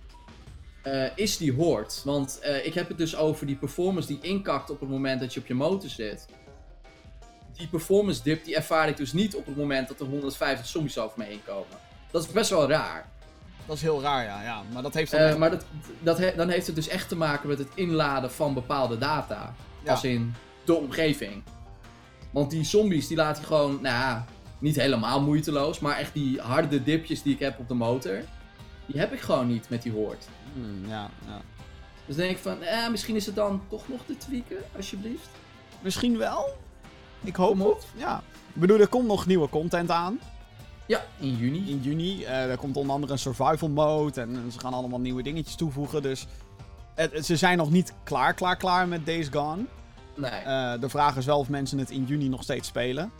eh, is die hoort. Want eh, ik heb het dus over die performance die inkakt op het moment dat je op je motor zit. Die performance dip die ervaar ik dus niet op het moment dat er 150 zombies over me heen komen. Dat is best wel raar. Dat is heel raar, ja. ja. Maar dat heeft dan Eh, echt- maar dat, dat he- dan heeft het dus echt te maken met het inladen van bepaalde data. Ja. Als in de omgeving. Want die zombies die laat je gewoon, nou ja, niet helemaal moeiteloos. Maar echt die harde dipjes die ik heb op de motor. Die heb ik gewoon niet met die hoort. Hmm, ja, ja. Dus denk ik van, eh, misschien is het dan toch nog te tweaken, alsjeblieft. Misschien wel. Ik hoop het. Ja. Ik bedoel, er komt nog nieuwe content aan. Ja, in juni. In juni. Eh, er komt onder andere een survival mode. En, en ze gaan allemaal nieuwe dingetjes toevoegen. Dus het, ze zijn nog niet klaar, klaar, klaar met Days Gone. Nee. Eh, de vraag is wel of mensen het in juni nog steeds spelen.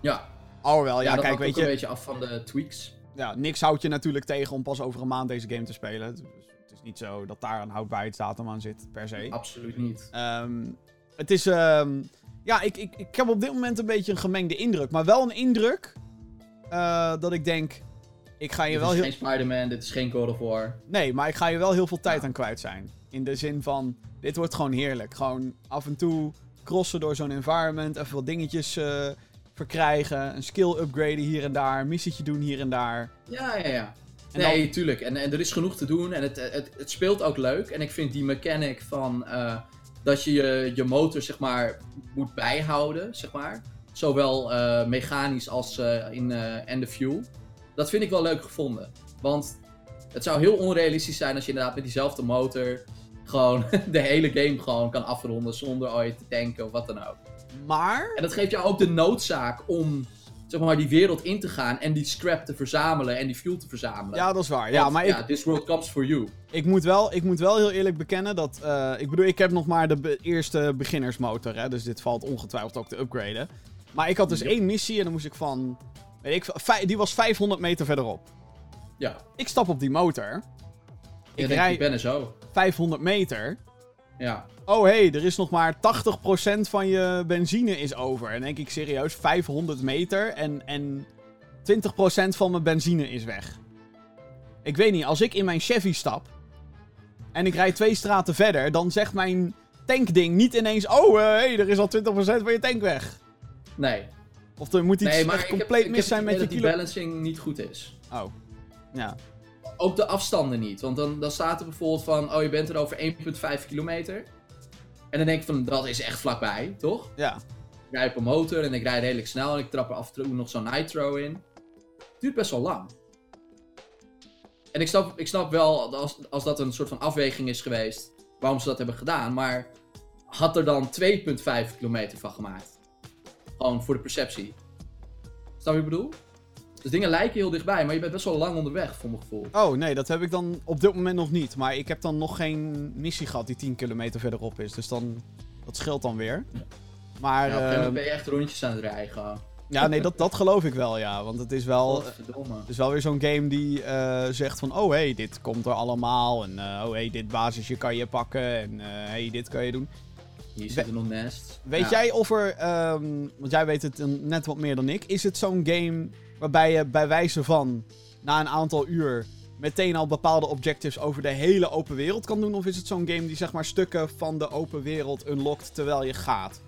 ja. Oh wel, ja, dat kijk, weet ook je. een beetje af van de tweaks. ja, niks houdt je natuurlijk tegen om pas over een maand deze game te spelen. Dus het is niet zo dat daar een houdbaarheidsdatum aan zit, per se. Absoluut niet. Ehm, het is... ehm, ja, ik, ik, ik heb op dit moment een beetje een gemengde indruk. Maar wel een indruk eh, dat ik denk... Ik ga je Dit wel is heel... geen Spider-Man, dit is geen God of War. Nee, maar ik ga je wel heel veel tijd aan kwijt zijn. In de zin van, dit wordt gewoon heerlijk. Gewoon af en toe crossen door zo'n environment. Even wat dingetjes eh, verkrijgen. Een skill upgraden hier en daar. Een missietje doen hier en daar. Ja, ja, ja. En nee, tuurlijk. En, en er is genoeg te doen en het, het, het speelt ook leuk. En ik vind die mechanic van eh, dat je, je je motor zeg maar moet bijhouden, zeg maar. Zowel eh, mechanisch als eh, in eh en de fuel. Dat vind ik wel leuk gevonden. Want het zou heel onrealistisch zijn als je inderdaad met diezelfde motor gewoon <laughs> de hele game gewoon kan afronden zonder ooit te tanken of wat dan ook. Maar... En dat geeft jou ook de noodzaak om zeg maar, die wereld in te gaan en die scrap te verzamelen en die fuel te verzamelen. Ja, dat is waar. Ja, Want, maar ja, ik, this world comes for you. ik, moet wel, ik moet wel heel eerlijk bekennen dat... eh, ik bedoel, ik heb nog maar de be- eerste beginnersmotor, hè. Dus dit valt ongetwijfeld ook te upgraden. Maar ik had dus Yep. één missie en dan moest ik van... Weet ik, vij- die was 500 meter verderop. Ja, Ik stap op die motor. ik, rij ben er zo. 500 meter. Ja. Oh hé, hey, er is nog maar 80% van je benzine is over. En denk ik serieus, 500 meter en, en 20% van mijn benzine is weg. Ik weet niet, als ik in mijn Chevy stap en ik rijd twee straten verder, dan zegt mijn tankding niet ineens: Oh hé, hey, er is al 20% van je tank weg. Nee. Of er moet iets nee, maar echt ik heb, compleet mis zijn met je idee dat kilo. die balancing niet goed is. Oh, ja. Ook de afstanden niet. Want dan, dan staat er bijvoorbeeld van, oh je bent er over 1,5 kilometer. En dan denk ik van, dat is echt vlakbij, toch? Ja. Ik rijd op een motor en ik rijd redelijk snel en ik trap er af en toe nog zo'n nitro in. Het duurt best wel lang. En ik snap, ik snap wel, als, als dat een soort van afweging is geweest, waarom ze dat hebben gedaan. Maar had er dan 2,5 kilometer van gemaakt. Gewoon voor de perceptie. Snap je wat ik bedoel? Dus dingen lijken heel dichtbij, maar je bent best wel lang onderweg, voor mijn gevoel. Oh nee, dat heb ik dan op dit moment nog niet. Maar ik heb dan nog geen missie gehad die 10 kilometer verderop is. Dus dan, dat scheelt dan weer. Maar Ja, op een gegeven ehm, moment ben je echt rondjes aan het rijden. Ja, nee, dat, dat geloof ik wel, ja. Want het is wel, het is wel weer zo'n game die eh, zegt van... Oh, hey, dit komt er allemaal. En eh, oh, hey, dit basisje kan je pakken. En eh hey, dit kan je doen. Hier zitten nog nests. Weet Ja. jij of er... ehm, want jij weet het net wat meer dan ik. Is het zo'n game waarbij je bij wijze van... Na een aantal uur meteen al bepaalde objectives over de hele open wereld kan doen? Of is het zo'n game die zeg maar stukken van de open wereld unlockt terwijl je gaat?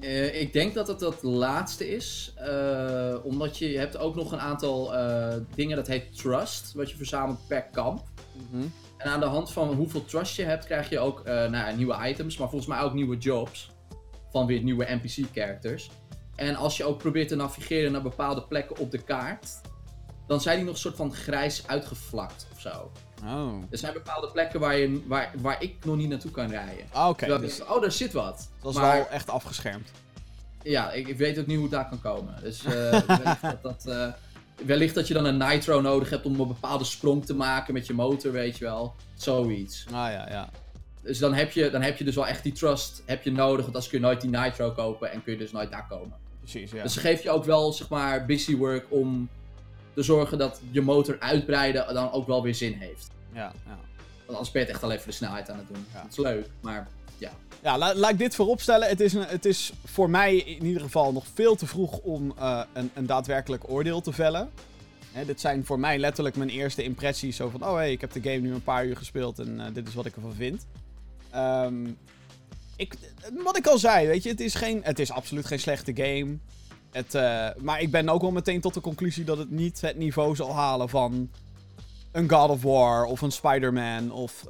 Eh, ik denk dat het dat laatste is. eh, omdat je, hebt ook nog een aantal eh, dingen, dat heet trust, wat je verzamelt per kamp. En aan de hand van hoeveel trust je hebt, krijg je ook eh, nou ja, nieuwe items, maar volgens mij ook nieuwe jobs. Van weer nieuwe NPC-characters. En als je ook probeert te navigeren naar bepaalde plekken op de kaart, dan zijn die nog een soort van grijs uitgevlakt of zo. Oh. Er zijn bepaalde plekken waar, je, waar, waar ik nog niet naartoe kan rijden. Ah, Oké, ik dus oh, daar zit wat. dat is maar wel echt afgeschermd. ja, ik, ik weet ook niet hoe het daar kan komen. Dus eh, <laughs> wellicht, dat, dat, eh, wellicht dat je dan een nitro nodig hebt om een bepaalde sprong te maken met je motor, weet je wel. Zoiets. Ah ja, ja. Dus dan heb, je, dan heb je dus wel echt die trust heb je nodig, want anders kun je nooit die nitro kopen en kun je dus nooit daar komen. Precies, ja. Dus ze geeft je ook wel, zeg maar, busy work om te zorgen dat je motor uitbreiden dan ook wel weer zin heeft. Ja, ja. Want anders ben je het echt alleen voor de snelheid aan het doen. Ja. Dat is leuk, maar Ja, la- laat ik dit vooropstellen. Het is, een, het is voor mij in ieder geval nog veel te vroeg om eh, een, een daadwerkelijk oordeel te vellen. Hè, dit zijn voor mij letterlijk mijn eerste impressies. Zo van, oh hey, ik heb de game nu een paar uur gespeeld en eh, dit is wat ik ervan vind. Ehm, ik, wat ik al zei, weet je, het is, geen, het is absoluut geen slechte game. Het, eh, maar ik ben ook wel meteen tot de conclusie dat het niet het niveau zal halen van een God of War of een Spider-Man of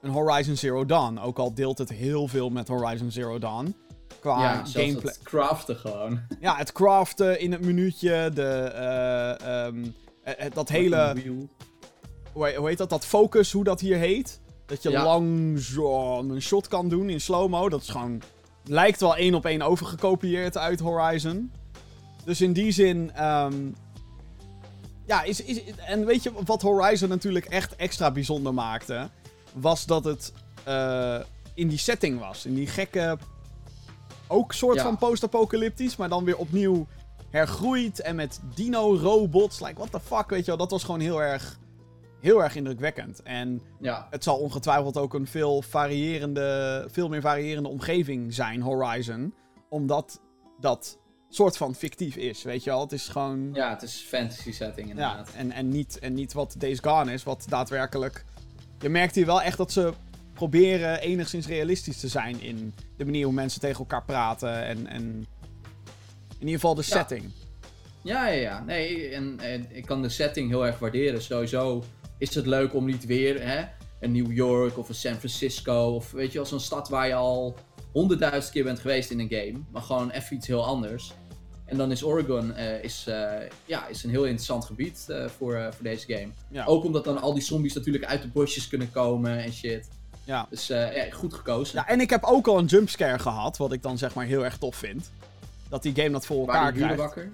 een Horizon Zero Dawn. Ook al deelt het heel veel met Horizon Zero Dawn. Qua ja, gameplay. het craften gewoon. Ja, het craften in het minuutje, de, eh, ehm, eh, eh, dat hele, hoe, he- hoe heet dat, dat focus, hoe dat hier heet. Dat je Ja. langzaam een shot kan doen in slow-mo. Dat is gewoon, lijkt wel één op één overgekopieerd uit Horizon. Dus in die zin, ehm, ja, is, is, en weet je wat Horizon natuurlijk echt extra bijzonder maakte? Was dat het eh, in die setting was. In die gekke, ook soort Ja. van post-apocalyptisch, maar dan weer opnieuw hergroeit en met dino-robots. Like, what the fuck, weet je wel. Dat was gewoon heel erg, heel erg indrukwekkend. En Ja, het zal ongetwijfeld ook een veel, variërende, veel meer variërende omgeving zijn, Horizon. Omdat dat soort van fictief is, weet je wel. Het is gewoon... ja het is fantasy setting Ja, inderdaad. en, en, niet, en niet wat Days Gone is, wat daadwerkelijk... Je merkt hier wel echt dat ze proberen enigszins realistisch te zijn in de manier hoe mensen tegen elkaar praten en, en in ieder geval de Ja. setting. Ja, ja, ja. Nee, en, en ik kan de setting heel erg waarderen. Sowieso is het leuk om niet weer hè, een New York of een San Francisco of weet je wel, zo'n stad waar je al honderdduizend keer bent geweest in een game, maar gewoon even iets heel anders. En dan is Oregon eh, is, eh, ja, is een heel interessant gebied eh, voor, voor deze game. Ja, Ook omdat dan al die zombies natuurlijk uit de bosjes kunnen komen en shit. ja. Dus ja, goed gekozen. ja, en ik heb ook al een jumpscare gehad, wat ik dan zeg maar heel erg tof vind. Dat die game dat voor elkaar Waar krijgt. wakker?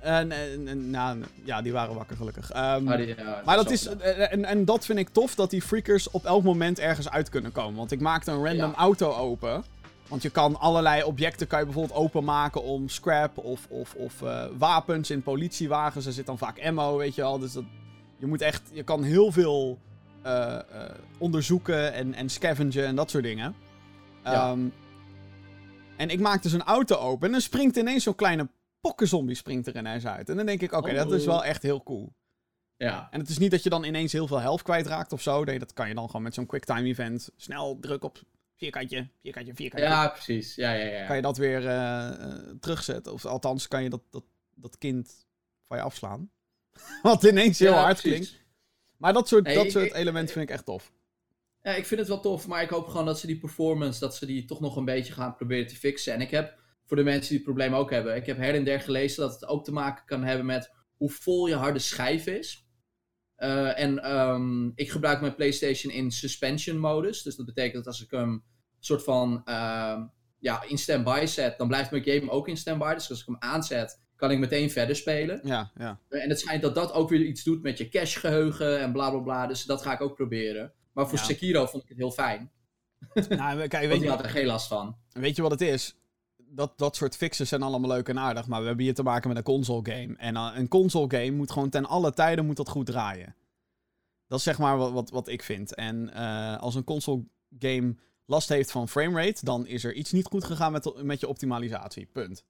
En, en, en, nou, ja, die waren wakker gelukkig. Ah, die- ja, Maar dat is, en, en dat vind ik tof, dat die freakers op elk moment ergens uit kunnen komen. Want ik maakte een random Ja. auto open. Want je kan allerlei objecten kan je bijvoorbeeld openmaken om scrap of, of, of eh, wapens in politiewagens. Er zit dan vaak ammo, weet je wel. Dus dat, je moet echt, je kan heel veel eh, eh, onderzoeken en, en scavengen en dat soort dingen. Ja. Ehm, en ik maak dus een auto open en dan springt ineens zo'n kleine pokkenzombie springt er ineens uit. En dan denk ik, oké, dat is Oh. wel echt heel cool. Ja, En het is niet dat je dan ineens heel veel health kwijtraakt of zo. Nee, dat kan je dan gewoon met zo'n quicktime event. Snel druk op vierkantje, vierkantje, vierkantje. ja precies. Ja, ja, ja. Kan je dat weer eh, eh, terugzetten. Of althans, kan je dat, dat, dat kind van je afslaan. <laughs> Wat ineens heel Ja, hard precies. klinkt. Maar dat soort, Nee, dat ik- soort ik- elementen vind ik echt tof. Ja, ik vind het wel tof, maar ik hoop gewoon dat ze die performance, dat ze die toch nog een beetje gaan proberen te fixen. En ik heb, voor de mensen die het probleem ook hebben, ik heb her en der gelezen dat het ook te maken kan hebben met hoe vol je harde schijf is. Eh, en ehm, ik gebruik mijn PlayStation in suspension modus. Dus dat betekent dat als ik hem soort van ehm, ja, in standby zet, dan blijft mijn game ook in standby. Dus als ik hem aanzet, kan ik meteen verder spelen. Ja, ja. En het schijnt dat dat ook weer iets doet met je cache-geheugen en bla bla bla. Dus dat ga ik ook proberen. Maar voor Ja. Sekiro vond ik het heel fijn. nou, kijk, <laughs> weet, je, had er geen last van. weet je wat het is? Dat, dat soort fixes zijn allemaal leuk en aardig. Maar we hebben hier te maken met een console game. En uh, een console game moet gewoon ten alle tijden moet dat goed draaien. Dat is zeg maar wat, wat, wat ik vind. En uh, als een console game last heeft van framerate, dan is er iets niet goed gegaan met, met je optimalisatie. Punt.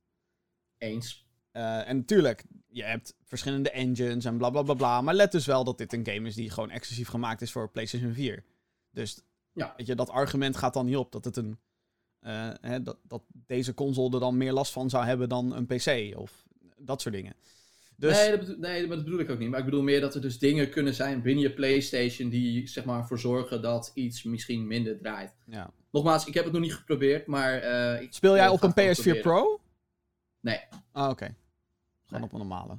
Eens. Uh, en natuurlijk, je hebt verschillende engines en bla bla bla bla. Maar let dus wel dat dit een game is die gewoon exclusief gemaakt is voor PlayStation 4. Dus Ja. weet je, dat argument gaat dan niet op dat het een. Uh, hè, dat, dat deze console er dan meer last van zou hebben dan een PC of dat soort dingen. Dus... Nee, dat bedoel, nee, dat bedoel ik ook niet. Maar ik bedoel meer dat er dus dingen kunnen zijn binnen je PlayStation die zeg maar ervoor zorgen dat iets misschien minder draait. Ja. Nogmaals, ik heb het nog niet geprobeerd, maar. Uh, ik, Speel jij op een het PS4 proberen. Pro? Nee. Ah, oké. Okay. Gewoon Nee. op een normale.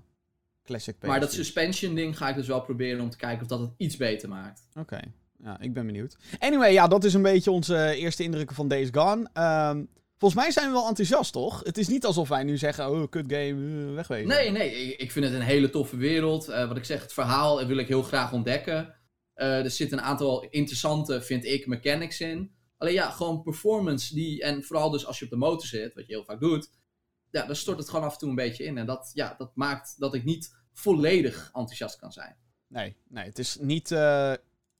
Classic PS4. Maar dat suspension ding ga ik dus wel proberen om te kijken of dat het iets beter maakt. Oké. Okay. Ja, ik ben benieuwd. Anyway, ja, dat is een beetje onze eerste indrukken van Days Gone. Um, volgens mij zijn we wel enthousiast, toch? Het is niet alsof wij nu zeggen, oh, kut game, uh, wegwezen. Nee, nee, ik vind het een hele toffe wereld. Uh, wat ik zeg, het verhaal wil ik heel graag ontdekken. Uh, er zitten een aantal interessante, vind ik, mechanics in. Alleen ja, gewoon performance die, en vooral dus als je op de motor zit, wat je heel vaak doet, ja, dan stort het gewoon af en toe een beetje in. En dat, ja, dat maakt dat ik niet volledig enthousiast kan zijn. Nee, nee, het is niet, uh,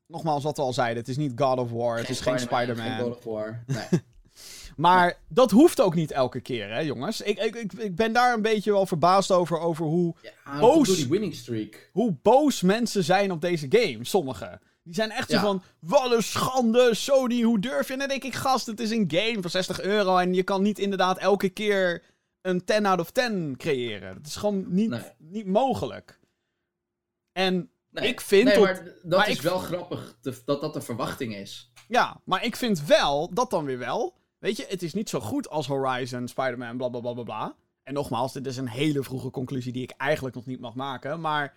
nogmaals wat we al zeiden, het is niet God of War, het is geen Spider-Man. Geen God of War, <laughs> nee. Maar dat hoeft ook niet elke keer, hè, jongens. Ik, ik, ik, ben daar een beetje wel verbaasd over, over hoe, ja, boos, die winning streak. hoe boos mensen zijn op deze game. Sommigen. Die zijn echt zo van, wat een schande, Sony, hoe durf je? En dan denk ik, gast, het is een game voor 60 euro en je kan niet inderdaad elke keer een 10 out of 10 creëren. Het is gewoon niet, Nee. niet mogelijk. En Nee. ik vind... Nee, maar dat maar is wel grappig, te- dat dat de verwachting is. Ja, maar ik vind wel, dat dan weer wel. Weet je, het is niet zo goed als Horizon, Spider-Man, bla bla bla bla bla. En nogmaals, dit is een hele vroege conclusie die ik eigenlijk nog niet mag maken. Maar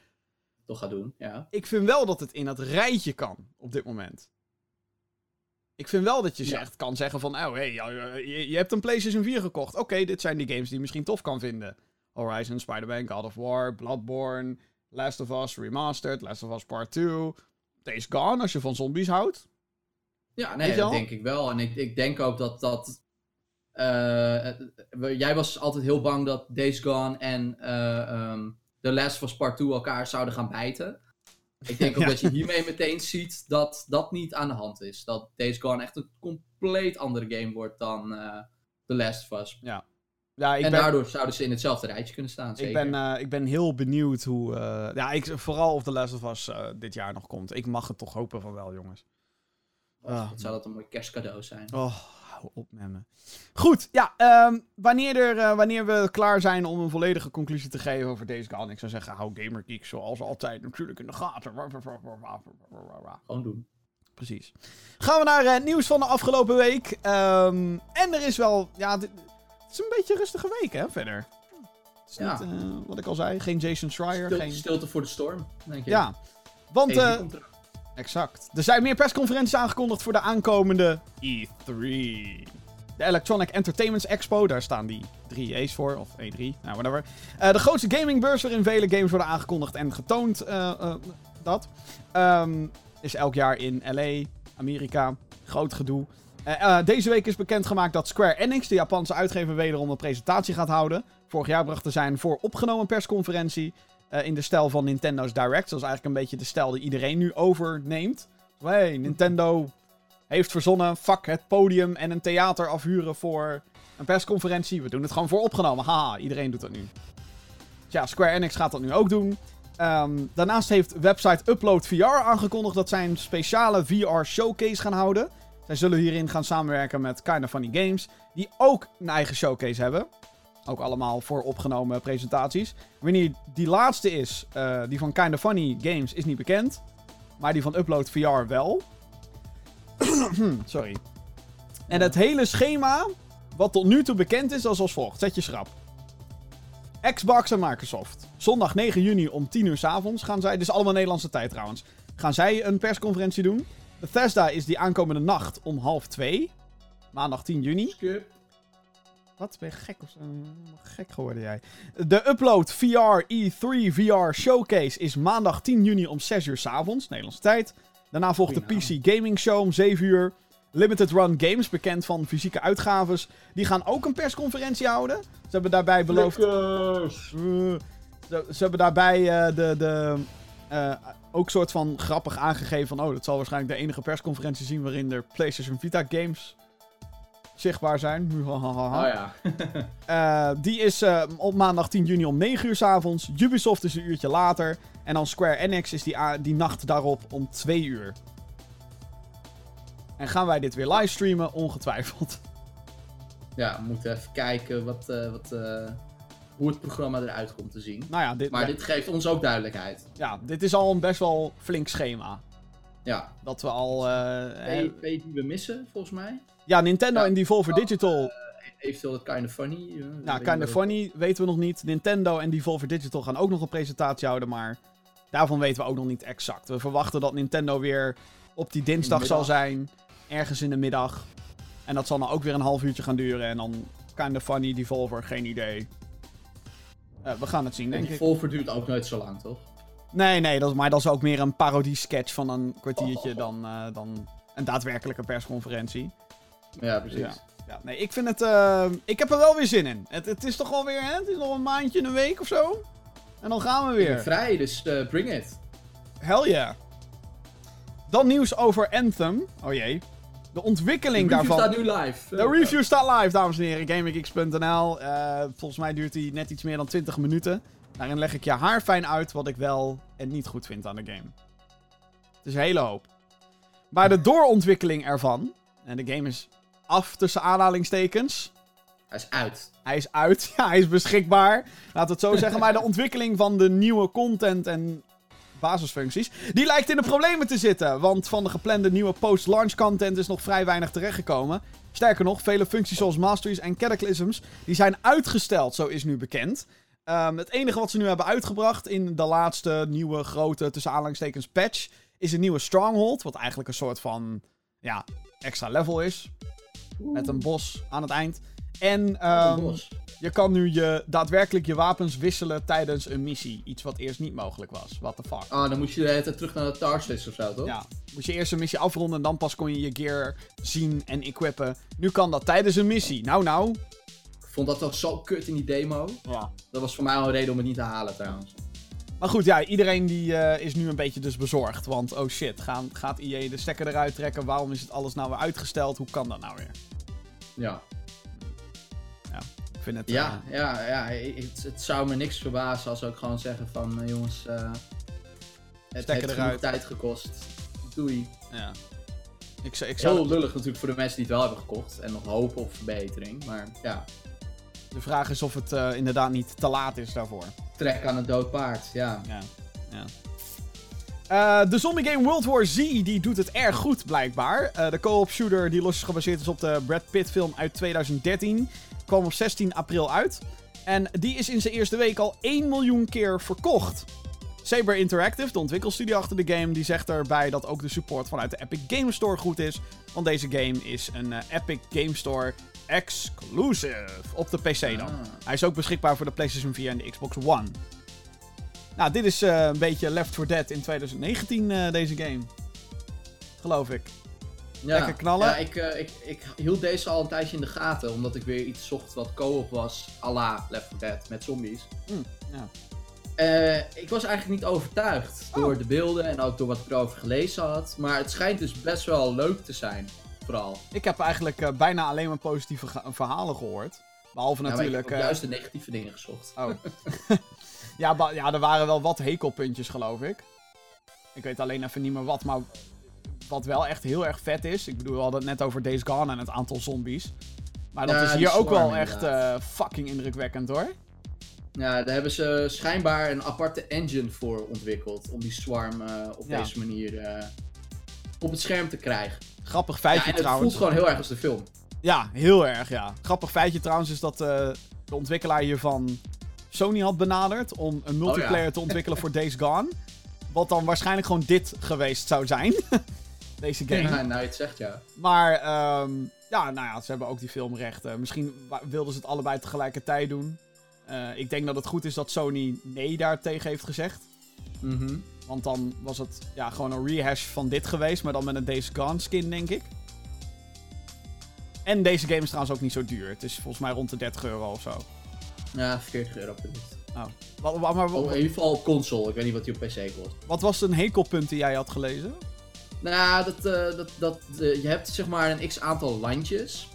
Toch gaat doen, ja. ik vind wel dat het in dat rijtje kan op dit moment. Ik vind wel dat je Ja. zegt, kan zeggen van, oh hey, je, je hebt een PlayStation 4 gekocht. Oké, dit zijn die games die je misschien tof kan vinden. Horizon, Spider-Man, God of War, Bloodborne, Last of Us Remastered, Last of Us Part 2. Days Gone, als je van zombies houdt. Ja, nee, dat denk ik wel. En ik, ik denk ook dat dat. eh, eh, jij was altijd heel bang dat Days Gone en ehm, The Last of Us Part 2 elkaar zouden gaan bijten. Ik denk <laughs> ook Ja. dat je hiermee meteen ziet dat dat niet aan de hand is. Dat Days Gone echt een compleet andere game wordt dan The Last of Us. Ja, ik en ben, daardoor zouden ze in hetzelfde rijtje kunnen staan. ik, Zeker. ben, eh, ik ben heel benieuwd hoe... eh, ja, ik, vooral of The Last of Us eh, dit jaar nog komt. Ik mag het toch hopen van wel, jongens. Och, ah. wat zou dat een mooi kerstcadeau zijn. Oh, hou op met me. Goed, ja, ehm, wanneer, er, wanneer we klaar zijn om een volledige conclusie te geven over deze Gone, ik zou zeggen, hou Gamergeek zoals altijd natuurlijk in de gaten. Gewoon doen. Precies. Gaan we naar nieuws van de afgelopen week. Ehm, en er is wel, ja, het is een beetje een rustige week, hè, verder. Het is Ja. niet, eh, wat ik al zei, geen Jason Schreier, Stil- geen... Stilte voor de storm, denk ik. Ja, want... Eraan. Exact. Er zijn meer persconferenties aangekondigd voor de aankomende E3. De Electronic Entertainment Expo, daar staan die drie E's voor, of E3, nou whatever. Eh, de grootste gamingbeurs waarin vele games worden aangekondigd en getoond. dat Ehm, is elk jaar in LA, Amerika. Groot gedoe. Eh, eh, deze week is bekendgemaakt dat Square Enix, de Japanse uitgever, wederom een presentatie gaat houden. Vorig jaar brachten zij een vooropgenomen persconferentie. eh, in de stijl van Nintendo's Direct. Dat is eigenlijk een beetje de stijl die iedereen nu overneemt. Hey, Nintendo heeft verzonnen. Fuck het podium en een theater afhuren voor een persconferentie. We doen het gewoon vooropgenomen. Haha, iedereen doet dat nu. Dus ja, Square Enix gaat dat nu ook doen. Ehm, daarnaast heeft website Upload VR aangekondigd dat zij een speciale VR showcase gaan houden. Zij zullen hierin gaan samenwerken met Kinda Funny Games, die ook een eigen showcase hebben. Ook allemaal voor opgenomen presentaties. Wanneer die laatste is, eh, die van Kinda Funny Games, is niet bekend. Maar die van Upload VR wel. <clears throat> Sorry. En het hele schema, wat tot nu toe bekend is, is als volgt. Zet je schrap. Xbox en Microsoft. Zondag 9 juni om 10 uur s avonds gaan zij, dit is allemaal Nederlandse tijd trouwens, gaan zij een persconferentie doen. Bethesda is die aankomende nacht om half 2. Maandag 10 juni. Skip. Wat? Ben je gek of zo? Gek geworden jij. De Upload VR E3 VR Showcase is maandag 10 juni om 6 uur s avonds, Nederlandse tijd. Daarna volgt de PC Gaming Show om 7 uur. Limited Run Games, bekend van fysieke uitgaves, die gaan ook een persconferentie houden. Ze hebben daarbij beloofd... Ze, ze hebben daarbij eh, de, de, eh, ook soort van grappig aangegeven van... Oh, dat zal waarschijnlijk de enige persconferentie zien waarin er PlayStation Vita games zichtbaar zijn. Oh ja. <laughs> Eh, die is eh, op maandag 10 juni om 9 uur s avonds. Ubisoft is een uurtje later. En dan Square Enix is die, die nacht daarop om 2 uur. En gaan wij dit weer livestreamen? Ongetwijfeld. ja, we moeten even kijken wat, eh, wat, hoe het programma eruit komt te zien. Nou ja, dit, Maar dit geeft ons ook duidelijkheid. ja, dit is al een best wel flink schema. Ja. Dat we al... Twee, twee die we missen, volgens mij. ja, Nintendo Ja. en Devolver Digital. Eventueel het Kinda Funny. eh, nou, Kinda wat- Funny weten we nog niet. Nintendo en Devolver Digital gaan ook nog een presentatie houden, maar daarvan weten we ook nog niet exact. We verwachten dat Nintendo weer op die dinsdag zal zijn, ergens in de middag. En dat zal dan ook weer een half uurtje gaan duren. En dan Kinda Funny, Devolver, geen idee. Eh, we gaan het zien, En denk ik. Volver duurt ook nooit zo lang, toch? Nee, nee, dat is, maar dat is ook meer een parodie-sketch van een kwartiertje dan, eh, dan een daadwerkelijke persconferentie. Ja, precies. Ja. Ja, nee, ik vind het. eh, ik heb er wel weer zin in. Het, het is toch alweer, hè? Het is nog een maandje, een week of zo. En dan gaan we Ik ben weer. vrij, dus bring it. Hell yeah. Dan nieuws over Anthem. Oh jee. De ontwikkeling De review daarvan. staat nu live. De review staat live, dames en heren. GamingGeeks.nl. Eh volgens mij duurt die net iets meer dan 20 minuten. Daarin leg ik je haarfijn uit wat ik wel en niet goed vind aan de game. Het is een hele hoop. Maar de doorontwikkeling ervan. En de game is af tussen aanhalingstekens. Hij is uit. Hij is uit, <laughs> ja, hij is beschikbaar. Laten we het zo zeggen. <laughs> Maar de ontwikkeling van de nieuwe content en basisfuncties, die lijkt in de problemen te zitten. Want van de geplande nieuwe post-launch content is nog vrij weinig terechtgekomen. Sterker nog, vele functies zoals masteries en cataclysms, die zijn uitgesteld, zo is nu bekend. Ehm, het enige wat ze nu hebben uitgebracht in de laatste nieuwe grote, tussen aanhalingstekens, patch, is een nieuwe stronghold. Wat eigenlijk een soort van, ja, extra level is. Met een bos aan het eind. En Oh, ehm, je kan nu je, daadwerkelijk je wapens wisselen tijdens een missie. Iets wat eerst niet mogelijk was. What the fuck. Ah, dan moet je de terug naar de Tarsus of zo, toch? Ja, moest je eerst een missie afronden en dan pas kon je je gear zien en equippen. Nu kan dat tijdens een missie. Nou, nou. Ik vond dat toch zo kut in die demo. Ja. Dat was voor mij al een reden om het niet te halen trouwens. Maar goed, ja, iedereen die eh, is nu een beetje dus bezorgd. Want, oh shit, gaan, gaat IE de stekker eruit trekken? Waarom is het alles nou weer uitgesteld? Hoe kan dat nou weer? Ja, vind het... ja, eh, ja, ja het, het zou me niks verbazen als ze ook gewoon zeggen van eh, jongens, eh, het heeft genoeg tijd gekost. Doei. ja. Ik, ik zou... Heel lullig natuurlijk voor de mensen die het wel hebben gekocht en nog hopen op verbetering. Maar ja, De vraag is of het eh, inderdaad niet te laat is daarvoor. trek aan een dood paard. Ja. Ja, ja. Eh, de zombie game World War Z die doet het erg goed blijkbaar. Eh, de co-op shooter die los gebaseerd is op de Brad Pitt film uit 2013 kwam op 16 april uit. En die is in zijn eerste week al 1 miljoen keer verkocht. Saber Interactive, de ontwikkelstudio achter de game, die zegt erbij dat ook de support vanuit de Epic Game Store goed is. Want deze game is een eh, Epic Game Store exclusive op de PC dan. Ah. Hij is ook beschikbaar voor de PlayStation 4 en de Xbox One. Nou, dit is eh, een beetje Left 4 Dead in 2019, eh, deze game. Geloof ik. Ja, Lekker knallen. Ja, ik, eh, ik, ik hield deze al een tijdje in de gaten, omdat ik weer iets zocht wat co-op was, à la Left 4 Dead, met zombies. Hm, ja. Eh, ik was eigenlijk niet overtuigd Oh. door de beelden en ook door wat ik erover gelezen had. Maar het schijnt dus best wel leuk te zijn, vooral. Ik heb eigenlijk eh, bijna alleen maar positieve verhalen gehoord. Behalve Ja, maar ik heb natuurlijk... juist de negatieve dingen gezocht. Oh. <laughs> ja, ja, er waren wel wat hekelpuntjes, geloof ik. Ik weet alleen even niet meer wat, maar wat wel echt heel erg vet is. Ik bedoel, we hadden het net over Days Gone en het aantal zombies. Maar dat Ja, is hier ook wel echt eh, fucking indrukwekkend hoor. Ja, daar hebben ze schijnbaar een aparte engine voor ontwikkeld. Om die swarm eh, op Ja. deze manier eh, op het scherm te krijgen. Grappig Ja, feitje en het trouwens. voelt gewoon heel erg als de film. Ja, heel erg, ja. Grappig feitje trouwens is dat de ontwikkelaar hiervan Sony had benaderd om een multiplayer te ontwikkelen voor <laughs> Days Gone. Wat dan waarschijnlijk gewoon dit geweest zou zijn. <laughs> Deze game. Ja, nou je het zegt, ja. Maar ehm, ja, nou ja, ze hebben ook die filmrechten. Misschien wilden ze het allebei tegelijkertijd doen. Eh, ik denk dat het goed is dat Sony nee daartegen heeft gezegd. Mhm. Want dan was het ja, gewoon een rehash van dit geweest, maar dan met een Days Gone skin, denk ik. En deze game is trouwens ook niet zo duur. Het is volgens mij rond de 30 euro of zo. Ja, 40 euro per Wat, wat, maar, Oh, in ieder geval op console. Ik weet niet wat die op PC kost. wat was een hekelpunt die jij had gelezen? Nou, dat, eh, dat, dat, eh, je hebt zeg maar een x aantal landjes.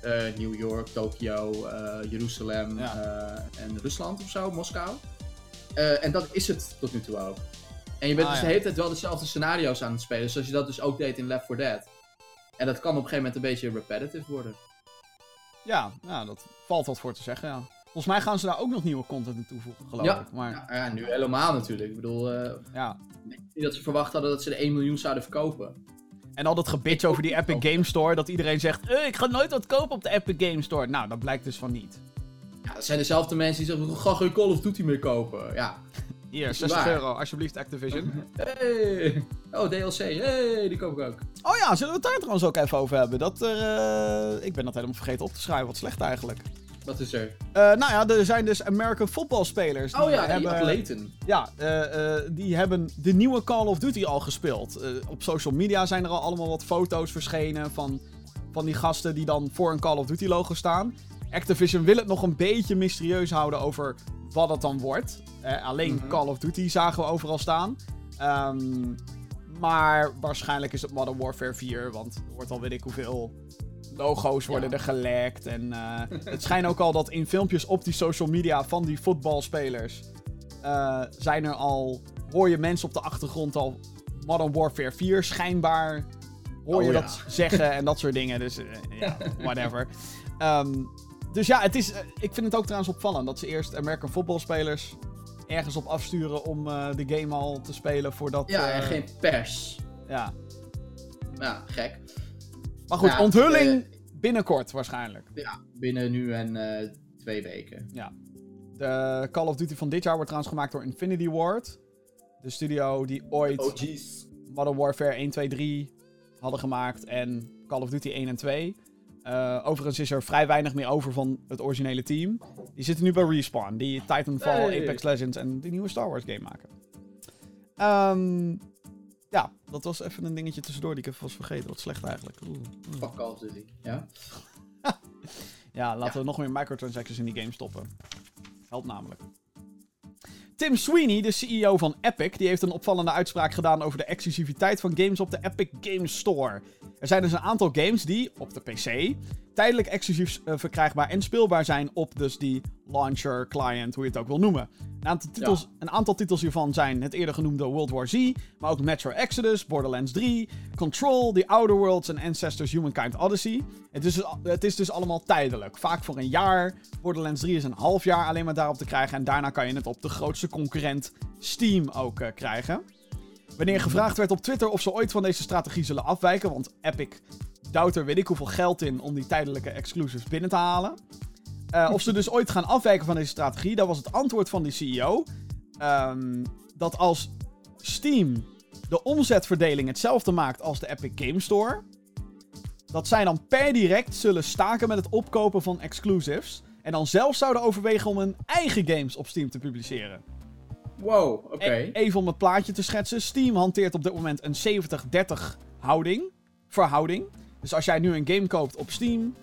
Eh, New York, Tokio, Jeruzalem Ja. en Rusland of zo, Moskou. En dat is het tot nu toe ook. En je bent Ah, dus ja. de hele tijd wel dezelfde scenario's aan het spelen, zoals je dat dus ook deed in Left 4 Dead. En dat kan op een gegeven moment een beetje repetitive worden. Ja, ja, dat valt wat voor te zeggen, ja. Volgens mij gaan ze daar ook nog nieuwe content in toevoegen, geloof Ja. ik. Maar Ja, ja, nu helemaal natuurlijk. Ik bedoel, eh, ja, niet dat ze verwacht hadden dat ze de 1 miljoen zouden verkopen. En al dat gebitje over die Epic Game Store, dat iedereen zegt, eh, ik ga nooit wat kopen op de Epic Game Store. Nou, dat blijkt dus van niet. Ja, dat zijn dezelfde mensen die zeggen, ga geen Call of Duty meer kopen. Ja. Hier, is 60 waar. euro, alsjeblieft Activision. <laughs> Hey. Oh, DLC. Hey, die koop ik ook. Oh ja, zullen we het daar trouwens ook even over hebben? Dat er, eh, ik ben dat helemaal vergeten op te schrijven, wat slecht eigenlijk. Wat is er? Eh, nou ja, er zijn dus American footballspelers. die Oh ja, die hebben, atleten. Ja, eh, eh, die hebben de nieuwe Call of Duty al gespeeld. Op social media zijn er al allemaal wat foto's verschenen van, van die gasten die dan voor een Call of Duty logo staan. Activision wil het nog een beetje mysterieus houden over wat het dan wordt. Alleen Mhm. Call of Duty zagen we overal staan. Ehm, maar waarschijnlijk is het Modern Warfare 4, want er wordt al weet ik hoeveel logo's worden Ja. er gelekt. En eh, het schijnt ook al dat in filmpjes op die social media van die voetbalspelers eh, zijn er al, hoor je mensen op de achtergrond al Modern Warfare 4 schijnbaar hoor je Oh ja. dat zeggen en dat soort dingen. Dus eh, ja, <laughs> whatever. Ehm, dus ja, het is, ik vind het ook trouwens opvallend dat ze eerst American voetbalspelers ergens op afsturen om de game al te spelen voordat... Ja, en geen pers. ja. Ja, gek. Maar goed, Ja, onthulling binnenkort waarschijnlijk. Ja, binnen nu en eh, twee weken. De Call of Duty van dit jaar wordt trouwens gemaakt door Infinity Ward. De studio die ooit Oh. Modern Warfare 1, 2, 3 hadden gemaakt en Call of Duty 1 en 2. Eh, overigens is er vrij weinig meer over van het originele team. Die zitten nu bij Respawn, die Titanfall, Hey. Apex Legends en die nieuwe Star Wars game maken. Ehm, ja, dat was even een dingetje tussendoor die ik even was vergeten. Wat slecht eigenlijk. Fuck Call of Duty. Ja? <laughs> Ja, laten Ja. we nog meer microtransactions in die game stoppen. Helpt namelijk. Tim Sweeney, de CEO van Epic, die heeft een opvallende uitspraak gedaan over de exclusiviteit van games op de Epic Games Store. Er zijn dus een aantal games die, op de PC, tijdelijk exclusief eh, verkrijgbaar en speelbaar zijn op dus die launcher, client, hoe je het ook wil noemen. Een aantal, titels, een aantal titels hiervan zijn het eerder genoemde World War Z, maar ook Metro Exodus, Borderlands 3, Control, The Outer Worlds en Ancestors Humankind Odyssey. Het is, dus, het is dus allemaal tijdelijk. Vaak voor een jaar. Borderlands 3 is een half jaar alleen maar daarop te krijgen. En daarna kan je het op de grootste concurrent Steam ook eh, krijgen. Wanneer gevraagd werd op Twitter of ze ooit van deze strategie zullen afwijken, want Epic duwt er weet ik hoeveel geld in om die tijdelijke exclusives binnen te halen. Eh, of ze dus ooit gaan afwijken van deze strategie, dat was het antwoord van die CEO. ehm, dat als Steam de omzetverdeling hetzelfde maakt als de Epic Game Store, dat zij dan per direct zullen staken met het opkopen van exclusives. En dan zelfs zouden overwegen om hun eigen games op Steam te publiceren. Wow, oké. Even om het plaatje te schetsen. Steam hanteert op dit moment een 70-30 houding. Verhouding. Dus als jij nu een game koopt op Steam,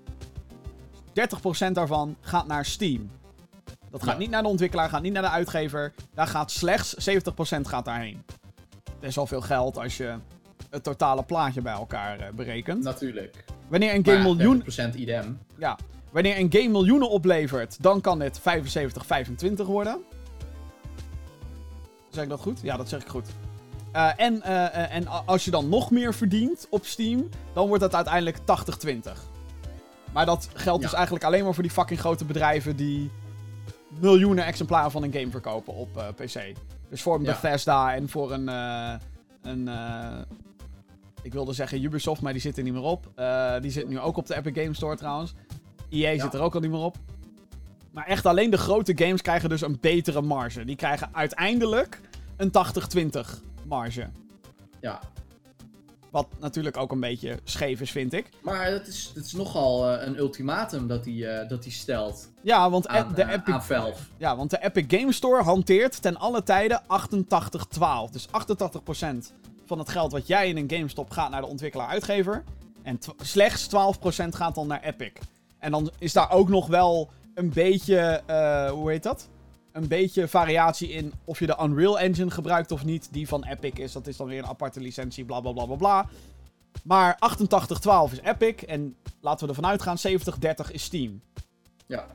30% daarvan gaat naar Steam. Dat gaat Ja. niet naar de ontwikkelaar, gaat niet naar de uitgever. Daar gaat slechts 70% gaat daarheen. Best wel veel geld als je het totale plaatje bij elkaar eh, berekent. Natuurlijk. Wanneer een game miljoen 30% idem. ja. Wanneer een game miljoenen oplevert, dan kan dit 75-25 worden. Zeg ik dat goed? Ja, dat zeg ik goed. Eh, en, eh, eh, en als je dan nog meer verdient op Steam, dan wordt dat uiteindelijk 80-20. Maar dat geldt Ja. dus eigenlijk alleen maar voor die fucking grote bedrijven die miljoenen exemplaren van een game verkopen op PC. Dus voor een Ja. Bethesda en voor een. een ik wilde zeggen Ubisoft, maar die zit er niet meer op. Die zit nu ook op de Epic Games Store trouwens. EA Ja. zit er ook al niet meer op. Maar echt alleen de grote games krijgen dus een betere marge. Die krijgen uiteindelijk een 80-20 marge. Ja. Wat natuurlijk ook een beetje scheef is, vind ik. Maar het is, het is nogal eh, een ultimatum dat hij eh, dat hij stelt Ja, want, aan, de eh, Epic, ja, want de Epic Games Store hanteert ten alle tijden 88-12. Dus 88% van het geld wat jij in een game stopt gaat naar de ontwikkelaar-uitgever. En slechts 12% gaat dan naar Epic. En dan is daar ook nog wel een beetje, hoe heet dat? Een beetje variatie in of je de Unreal Engine gebruikt of niet. Die van Epic is, dat is dan weer een aparte licentie, bla bla bla bla bla. Maar 88-12 is Epic en laten we ervan uitgaan, 70-30 is Steam. Ja.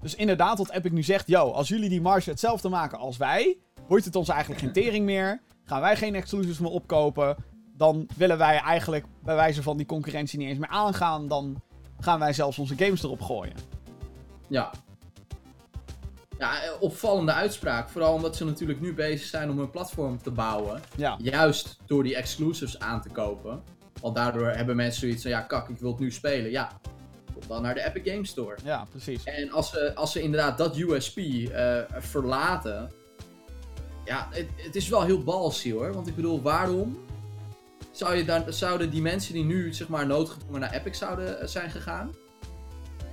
Dus inderdaad, wat Epic nu zegt, yo, als jullie die marge hetzelfde maken als wij, boeit het ons eigenlijk geen tering meer. Gaan wij geen exclusives meer opkopen, dan willen wij eigenlijk bij wijze van die concurrentie niet eens meer aangaan. Dan gaan wij zelfs onze games erop gooien. Ja. Ja, eh, opvallende uitspraak. Vooral omdat ze natuurlijk nu bezig zijn om hun platform te bouwen. Ja, Juist door die exclusives aan te kopen. Want daardoor hebben mensen zoiets van, ja kak, ik wil het nu spelen. Ja, kom dan naar de Epic Games Store. ja, precies. En als ze, als ze inderdaad dat USP eh, verlaten. Ja, het, het is wel heel ballsy hoor. Want ik bedoel, waarom zou je dan, zouden die mensen die nu zeg maar noodgedwongen naar Epic zouden eh, zijn gegaan.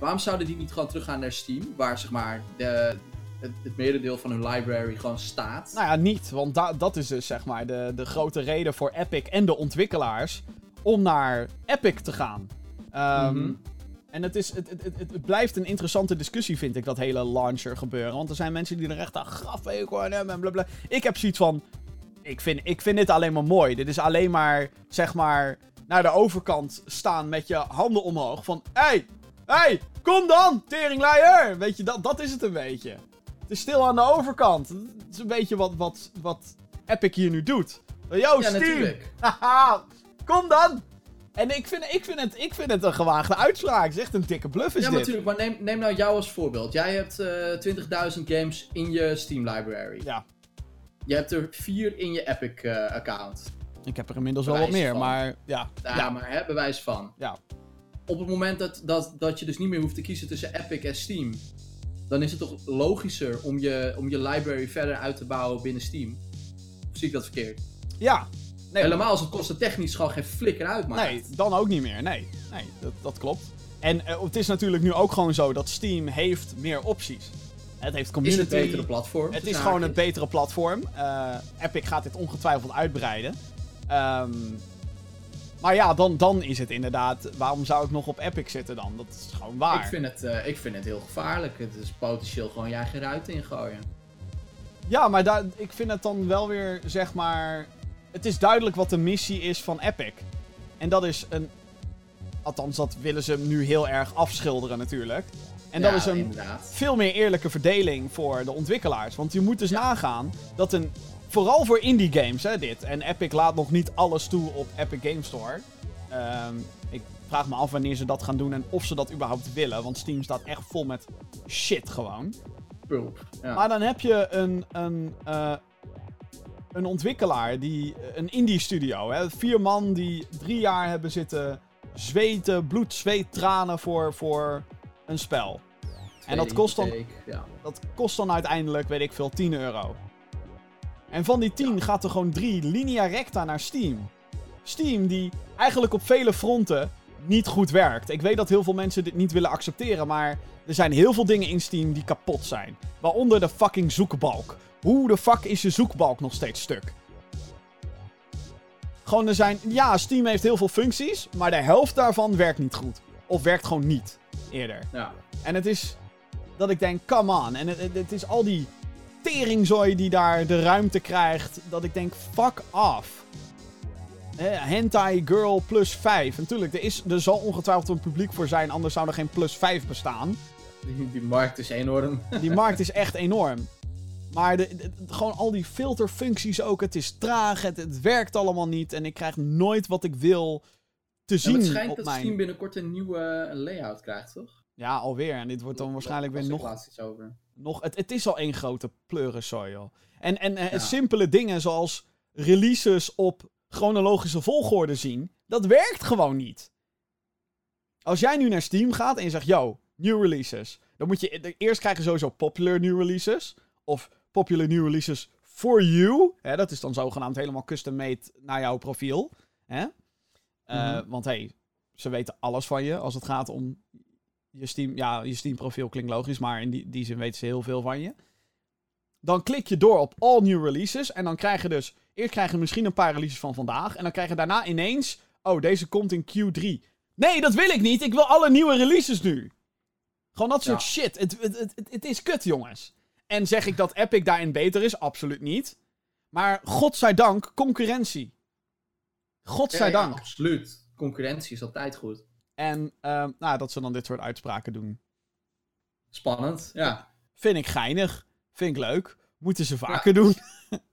Waarom zouden die niet gewoon teruggaan naar Steam? Waar zeg maar de, het, het merendeel van hun library gewoon staat. Nou ja, niet, want da- dat is dus zeg maar de, de grote reden voor Epic en de ontwikkelaars om naar Epic te gaan. Ehm, Mhm. En het, is, het, het, het, blijft een interessante discussie, vind ik, dat hele launcher gebeuren. Want er zijn mensen die er echt aan aan hebben en blablabla. Ik heb zoiets van, ik vind, ik vind dit alleen maar mooi. Dit is alleen maar, zeg maar, naar de overkant staan met je handen omhoog. Van, hé, hey, hé, hey, kom dan, teringleier. Weet je, dat, dat is het een beetje. Het is stil aan de overkant. Het is een beetje wat, wat, wat Epic hier nu doet. Yo, ja, Steam. natuurlijk. <laughs> Haha, kom dan! En ik vind, ik, vind het, ik vind het een gewaagde uitspraak. Het is echt een dikke bluff is Ja, dit. natuurlijk. Maar neem, neem nou jou als voorbeeld. Jij hebt eh 20.000 games in je Steam library. Ja, Je hebt er vier in je Epic eh, account. ik heb er inmiddels wel wat meer, van. maar ja. Ja, ja, maar hè, bewijs van. ja. Op het moment dat, dat, dat je dus niet meer hoeft te kiezen tussen Epic en Steam, dan is het toch logischer om je, om je library verder uit te bouwen binnen Steam? Of zie ik dat verkeerd? Ja. Nee, Helemaal als het kosten technisch gewoon geen flikker uitmaakt. nee, dan ook niet meer. Nee, nee dat, dat klopt. En eh, het is natuurlijk nu ook gewoon zo dat Steam heeft meer opties. Het heeft Is community. het betere platform? Het is tussen gewoon een betere platform. Eh, Epic gaat dit ongetwijfeld uitbreiden. Ehm, maar ja, dan, dan is het inderdaad. Waarom zou ik nog op Epic zitten dan? Dat is gewoon waar. Ik vind, het, eh, ik vind het heel gevaarlijk. Het is potentieel gewoon je eigen ruit ingooien. Ja, maar daar, ik vind het dan wel weer, zeg maar. Het is duidelijk wat de missie is van Epic. En dat is een. Althans, dat willen ze nu heel erg afschilderen, natuurlijk. En dat is een inderdaad. veel meer eerlijke verdeling voor de ontwikkelaars. Want je moet dus nagaan dat een. Vooral voor indie games, hè, dit. En Epic laat nog niet alles toe op Epic Game Store. Ehm, ik vraag me af wanneer ze dat gaan doen en of ze dat überhaupt willen. Want Steam staat echt vol met shit gewoon. Pulp. Ja. Maar dan heb je een, een, eh, een ontwikkelaar, die, een indie studio. Hè? Vier man die drie jaar hebben zitten zweten, bloed, zweet, tranen voor, voor een spel. En dat kost dan, dat kost dan uiteindelijk, weet ik veel, 10 euro. En van die 10 gaat er gewoon 3 linea recta naar Steam. Steam die eigenlijk op vele fronten niet goed werkt. Ik weet dat heel veel mensen dit niet willen accepteren, maar er zijn heel veel dingen in Steam die kapot zijn. Waaronder de fucking zoekbalk. Hoe de fuck is je zoekbalk nog steeds stuk? Gewoon er zijn... Ja, Steam heeft heel veel functies, maar de helft daarvan werkt niet goed. Of werkt gewoon niet, eerder. ja. En het is dat ik denk, come on. En het, het, het is al die teringzooi die daar de ruimte krijgt. Dat ik denk, fuck off. Eh, hentai Girl plus 5. Natuurlijk, er, is, er zal ongetwijfeld een publiek voor zijn. Anders zou er geen plus 5 bestaan. Die, die markt is enorm. Die markt is echt enorm. Maar de, de- gewoon al die filterfuncties ook. Het is traag. Het, het werkt allemaal niet. En ik krijg nooit wat ik wil te Ja, zien het schijnt op dat mijn... Steam binnenkort een nieuwe layout krijgt, toch? Ja, alweer. En dit wordt dan waarschijnlijk weer nog over. Nog, het, het is al één grote pleurensooi, joh. En, en eh, Ja. simpele dingen zoals releases op chronologische volgorde zien, dat werkt gewoon niet. Als jij nu naar Steam gaat en je zegt, yo, new releases. Dan moet je eerst krijgen sowieso popular new releases. Of popular new releases for you. Hè, dat is dan zogenaamd helemaal custom made naar jouw profiel. Hè? Eh, Mhm. Want hey, ze weten alles van je als het gaat om je Steam. Ja, je Steam profiel klinkt logisch, maar in die, die zin weten ze heel veel van je. Dan klik je door op all new releases. En dan krijg je dus. Eerst krijg je misschien een paar releases van vandaag. En dan krijg je daarna ineens. Oh, deze komt in Q3. Nee, dat wil ik niet. Ik wil alle nieuwe releases nu. Gewoon dat soort Ja. shit. Het, het, het, is kut, jongens. En zeg ik dat Epic daarin beter is? Absoluut niet. Maar godzijdank, concurrentie. Godzijdank. Ja, ja, absoluut. Concurrentie is altijd goed. En ehm, nou, dat ze dan dit soort uitspraken doen. Spannend, ja. Vind ik geinig. Vind ik leuk. Moeten ze vaker doen.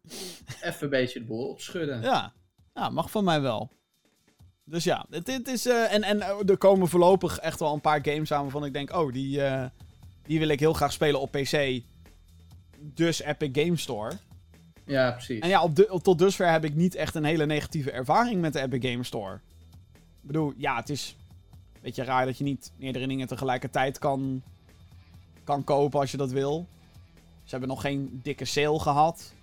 <laughs> Even een beetje de boel opschudden. Ja. ja, mag van mij wel. Dus ja, het is. eh, en, en eh, er komen voorlopig echt wel een paar games aan waarvan ik denk: oh, die, eh, die wil ik heel graag spelen op PC. Dus Epic Game Store. Ja, precies. En ja, op de, tot dusver heb ik niet echt een hele negatieve ervaring met de Epic Game Store. Ik bedoel, ja, het is beetje raar dat je niet meerdere dingen tegelijkertijd kan, kan kopen als je dat wil. Ze hebben nog geen dikke sale gehad.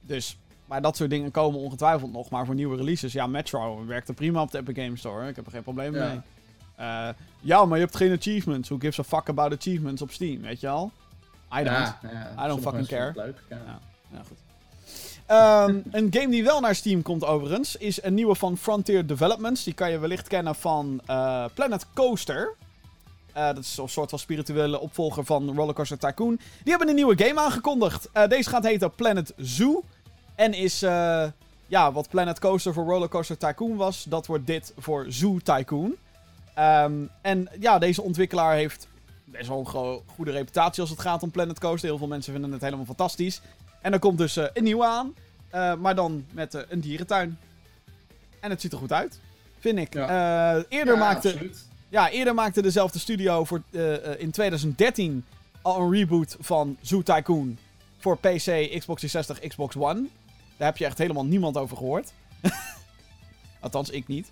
Dus, maar dat soort dingen komen ongetwijfeld nog. Maar voor nieuwe releases, ja, Metro werkte prima op de Epic Game Store. Ik heb er geen probleem Ja. mee. Eh, ja, maar je hebt geen achievements. Who gives a fuck about achievements op Steam, weet je al? I don't. Ja, ja, I don't fucking care. Leuk, ja. Ja. Ja, goed. Ehm, een game die wel naar Steam komt overigens, is een nieuwe van Frontier Developments. Die kan je wellicht kennen van eh, Planet Coaster. Eh, dat is een soort van spirituele opvolger van Rollercoaster Tycoon. Die hebben een nieuwe game aangekondigd. Eh, deze gaat heten Planet Zoo. En is, ja, wat Planet Coaster voor Rollercoaster Tycoon was, dat wordt dit voor Zoo Tycoon. Ehm, en ja, deze ontwikkelaar heeft best wel een go- goede reputatie als het gaat om Planet Coaster. Heel veel mensen vinden het helemaal fantastisch. En er komt dus eh, een nieuwe aan. eh, maar dan met eh, een dierentuin. En het ziet er goed uit. Vind ik. Eh, eerder, Ja, maakte, absoluut. ja, eerder maakte dezelfde studio voor, in 2013 al een reboot van Zoo Tycoon. Voor PC, Xbox 360, Xbox One. Daar heb je echt helemaal niemand over gehoord. <laughs> Althans, ik niet.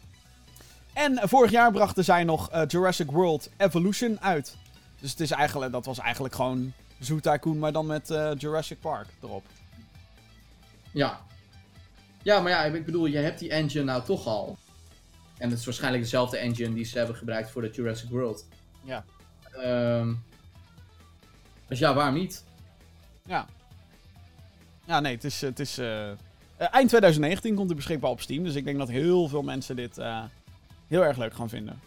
En vorig jaar brachten zij nog Jurassic World Evolution uit. Dus het is eigenlijk, dat was eigenlijk gewoon Zoo Tycoon, maar dan met eh, Jurassic Park erop. Ja. Ja, maar ja, ik bedoel, je hebt die engine nou toch al. En het is waarschijnlijk dezelfde engine die ze hebben gebruikt voor de Jurassic World. Ja. Ehm, dus ja, waarom niet? Ja. Ja, nee, het is... Het is eh, eind 2019 komt hij beschikbaar op Steam. Dus ik denk dat heel veel mensen dit eh, heel erg leuk gaan vinden.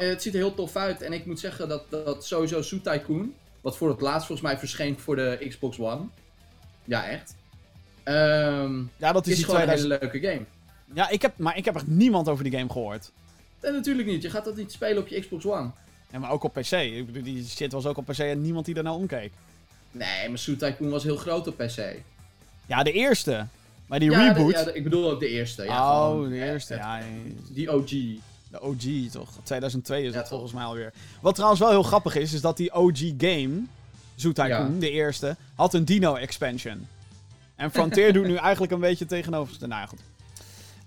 Eh, het ziet er heel tof uit. En ik moet zeggen dat, dat sowieso Zoo Tycoon, wat voor het laatst volgens mij verscheen voor de Xbox One. Ja, echt. Ehm, Ja, dat is, is die gewoon 2000... een hele leuke game. Ja, ik heb, maar ik heb echt niemand over die game gehoord. En natuurlijk niet. Je gaat dat niet spelen op je Xbox One. Ja, maar ook op PC. Ik bedoel, die shit was ook op PC en niemand die daarna omkeek. Nee, maar Zoo Tycoon was heel groot op PC. Ja, de eerste. Maar die ja, de- reboot... ja, de- ik bedoel ook de eerste. Ja, oh, gewoon, de eh, eerste. eh, Ja, Die OG. De OG toch? 2002 is dat volgens mij alweer. Wat trouwens wel heel grappig is, is dat die OG game, Zoo Tycoon, Ja. de eerste, had een Dino expansion. En Frontier doet nu <laughs> eigenlijk een beetje tegenover. Nou ja, goed.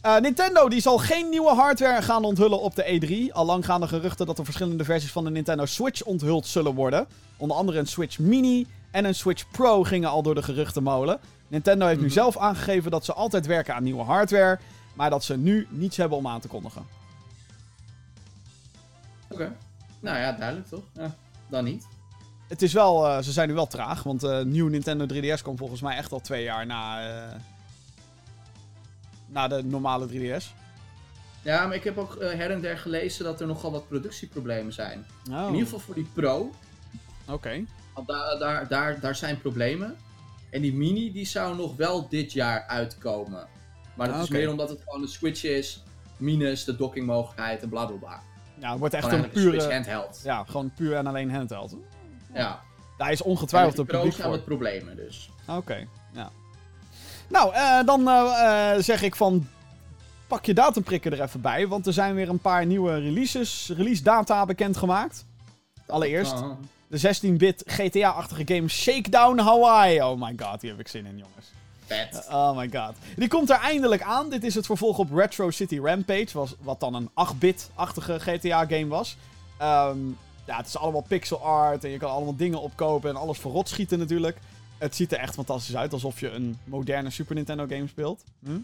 Eh, Nintendo die zal geen nieuwe hardware gaan onthullen op de E3. Al lang gaan de geruchten dat er verschillende versies van de Nintendo Switch onthuld zullen worden. Onder andere een Switch Mini en een Switch Pro gingen al door de geruchtenmolen. Nintendo heeft nu Mhm. zelf aangegeven dat ze altijd werken aan nieuwe hardware, maar dat ze nu niets hebben om aan te kondigen. Oké. Nou ja, duidelijk toch? Ja, dan niet. Het is wel, eh, ze zijn nu wel traag, want de nieuwe Nintendo 3DS komt volgens mij echt al twee jaar na, eh, na de normale 3DS. Ja, maar ik heb ook eh, her en der gelezen dat er nogal wat productieproblemen zijn. Oh, In ieder geval voor die Pro. Oké. Want daar, daar, daar, daar zijn problemen. En die Mini die zou nog wel dit jaar uitkomen. Maar dat Ah, is meer omdat het gewoon een Switch is. Minus de dockingmogelijkheid en bla bla bla. Ja, het wordt echt Gewoon een pure... Handheld. Ja, gewoon puur en alleen handheld. Ja. Daar is ongetwijfeld een Pro publiek voor. met problemen dus. Oké, ja. Nou, eh, dan eh, eh, zeg ik van... Pak je datumprikker er even bij, want er zijn weer een paar nieuwe releases, release data bekendgemaakt. Allereerst, Ah. de 16-bit GTA-achtige game Shakedown Hawaii. Oh my god, die heb ik zin in, jongens. Vet. Oh my god. Die komt er eindelijk aan. Dit is het vervolg op Retro City Rampage, was, wat dan een 8-bit-achtige GTA-game was. Ehm, ja, het is allemaal pixel art en je kan allemaal dingen opkopen en alles verrot schieten natuurlijk. Het ziet er echt fantastisch uit, alsof je een moderne Super Nintendo game speelt. Hm?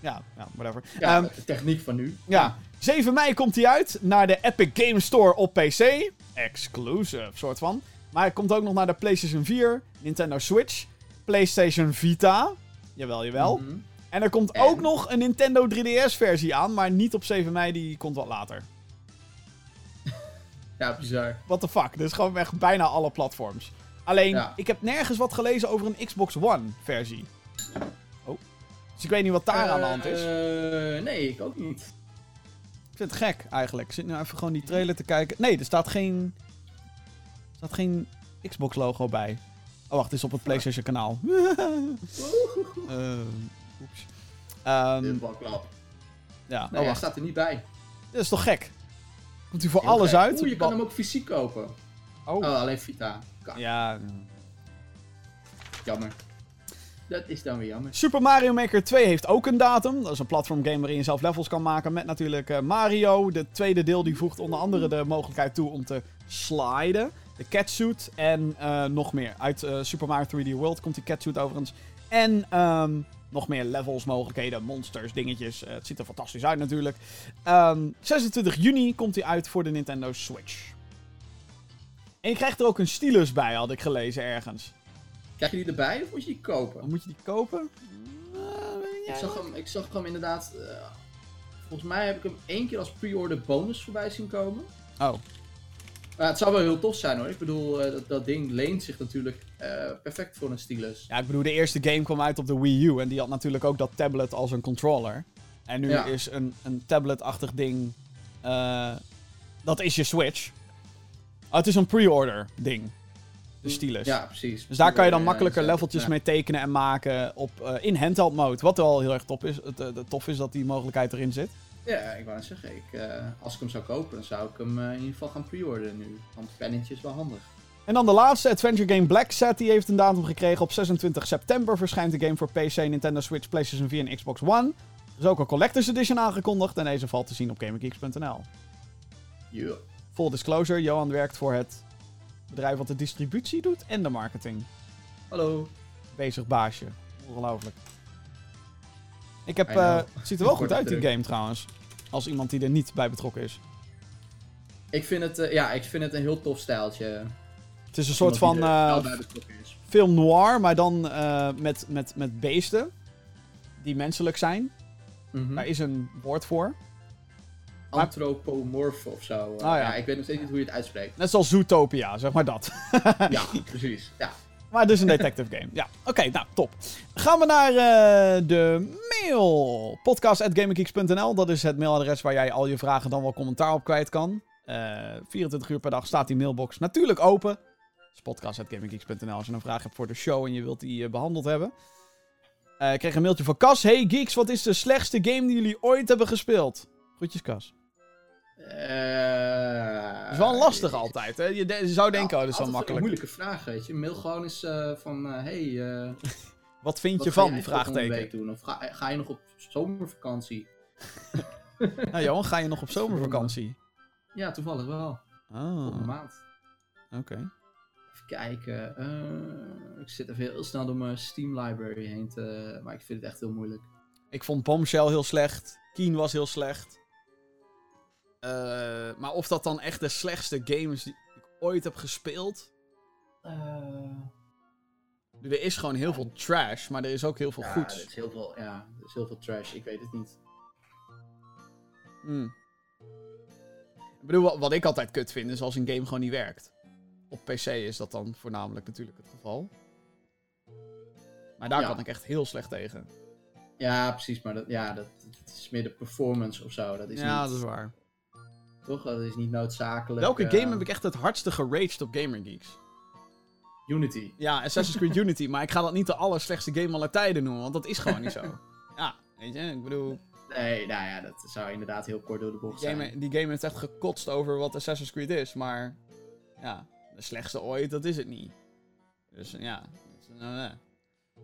Ja, ja, whatever. Ja, Ehm, de techniek van nu. ja, 7 mei komt hij uit naar de Epic Game Store op PC. Exclusive, soort van. Maar hij komt ook nog naar de PlayStation 4, Nintendo Switch, PlayStation Vita. Jawel, jawel. Mhm. En er komt En? ook nog een Nintendo 3DS-versie aan, maar niet op 7 mei, die komt wat later. Ja, bizar. What the fuck? Dus gewoon echt bijna alle platforms. Alleen, Ja. ik heb nergens wat gelezen over een Xbox One-versie. Oh. Dus ik weet niet wat daar aan de hand is. Eh, nee, ik ook niet. Ik vind het gek eigenlijk. Ik zit nu even gewoon die trailer te kijken. Nee, er staat geen. Er staat geen Xbox logo bij. Oh, wacht, het is op het PlayStation kanaal. <laughs> Ehm, oeps. Ehm, ja, Nee, oh hij wacht. staat er niet bij. Dit is toch gek? Komt hij voor Heel alles gek. uit? Oeh, je kan hem ook fysiek kopen. Oh, Oh, alleen Vita. Kak, ja. Jammer. Dat is dan weer jammer. Super Mario Maker 2 heeft ook een datum. Dat is een platformgame waarin je zelf levels kan maken met natuurlijk eh, Mario. De tweede deel die voegt onder andere de mogelijkheid toe om te sliden. De catsuit en eh, nog meer. Uit eh, Super Mario 3D World komt die catsuit overigens. En ehm, nog meer levels, mogelijkheden, monsters, dingetjes. Eh, het ziet er fantastisch uit natuurlijk. Ehm, 26 juni komt hij uit voor de Nintendo Switch. En je krijgt er ook een stylus bij, had ik gelezen ergens. Krijg je die erbij of moet je die kopen? Moet je die kopen? Weet Ik zag hem, ik zag hem inderdaad. volgens mij heb ik hem één keer als pre-order bonus voorbij zien komen. Oh. Maar het zou wel heel tof zijn hoor. Ik bedoel, eh, dat, dat ding leent zich natuurlijk eh, perfect voor een stylus. Ja, ik bedoel, de eerste game kwam uit op de Wii U en die had natuurlijk ook dat tablet als een controller. En nu Ja. is een, een tablet-achtig ding, eh, dat is je Switch. Oh, het is een pre-order ding, de stylus. Ja, precies. Dus daar kan je dan makkelijker leveltjes ja. mee tekenen en maken op, in handheld mode. Wat wel heel erg top is, het, het tof is dat die mogelijkheid erin zit. Ja, ik wou net zeggen, ik, eh, als ik hem zou kopen, dan zou ik hem eh, in ieder geval gaan pre-orderen nu. Want pennetje is wel handig. En dan de laatste, Adventure Game Black Set, die heeft een datum gekregen. Op 26 september verschijnt de game voor PC, Nintendo Switch, PlayStation 4 en Xbox One. Er is ook een Collector's Edition aangekondigd en deze valt te zien op GamerGeeks.nl. Yeah. Full disclosure, Johan werkt voor het bedrijf wat de distributie doet en de marketing. Hallo. Bezig baasje. Ongelooflijk. Ik heb, eh, het ziet er wel <laughs> goed uit, die game trouwens. Als iemand die er niet bij betrokken is. Ik vind het, eh, ja, ik vind het een heel tof stijltje. Het is een soort van is. film noir, maar dan eh, met, met, met beesten. Die menselijk zijn. Mhm. Daar is een woord voor. Antropomorf of zo. Ah, ja. ja. ik weet nog steeds niet hoe je het uitspreekt. Net zoals Zootopia, zeg maar dat. ja, <laughs> precies. Ja. Maar dus een detective game. Ja, oké, nou, top. Gaan we naar eh, de mail. Podcast.gaminggeeks.nl. Dat is het mailadres waar jij al je vragen dan wel commentaar op kwijt kan. Eh 24 uur per dag staat die mailbox natuurlijk open. Dus als je een vraag hebt voor de show en je wilt die eh, behandeld hebben. Eh, ik kreeg een mailtje van Cas. Hey geeks, wat is de slechtste game die jullie ooit hebben gespeeld? Groetjes Cas. Eh, Dat is wel lastig altijd, hè? Je, de- je zou denken, oh, dat is wel makkelijk. Een moeilijke vraag, weet je. Mail gewoon eens eh, van, eh, hey, eh, <laughs> Wat vind wat je van? volgende Vraagteken. doen? Of ga, ga je nog op zomervakantie? <laughs> Nou, Johan, ga je nog op zomervakantie? Ja, toevallig wel. Volgende Ah, maand. oké. Even kijken. eh, ik zit even heel snel door mijn Steam library heen te... Maar ik vind het echt heel moeilijk. Ik vond Bombshell heel slecht. Keen was heel slecht. Eh, maar of dat dan echt de slechtste games die ik ooit heb gespeeld. Er is gewoon heel veel trash, maar er is ook heel veel ja, goeds. Er is heel veel, ja, er is heel veel trash. Ik weet het niet. Hmm. Ik bedoel, wat, wat ik altijd kut vind, is als een game gewoon niet werkt. Op PC is dat dan voornamelijk natuurlijk het geval. Maar daar Ja. kan ik echt heel slecht tegen. Ja, precies. Maar dat, ja, dat, dat is meer de performance of zo. Dat is ja, niet, dat is waar. Toch? Dat is niet noodzakelijk. Welke eh, game heb ik echt het hardste geraged op Gamer Geeks? Unity. Ja, Assassin's Creed <laughs> Unity, maar ik ga dat niet de allerslechtste game aller tijden noemen, want dat is gewoon niet zo. <laughs> Ja, weet je, ik bedoel, Nee, nou ja, dat zou inderdaad heel kort door de bocht zijn. game, die game heeft echt gekotst over wat Assassin's Creed is, maar ja, de slechtste ooit, dat is het niet. Dus ja, dus, eh, eh.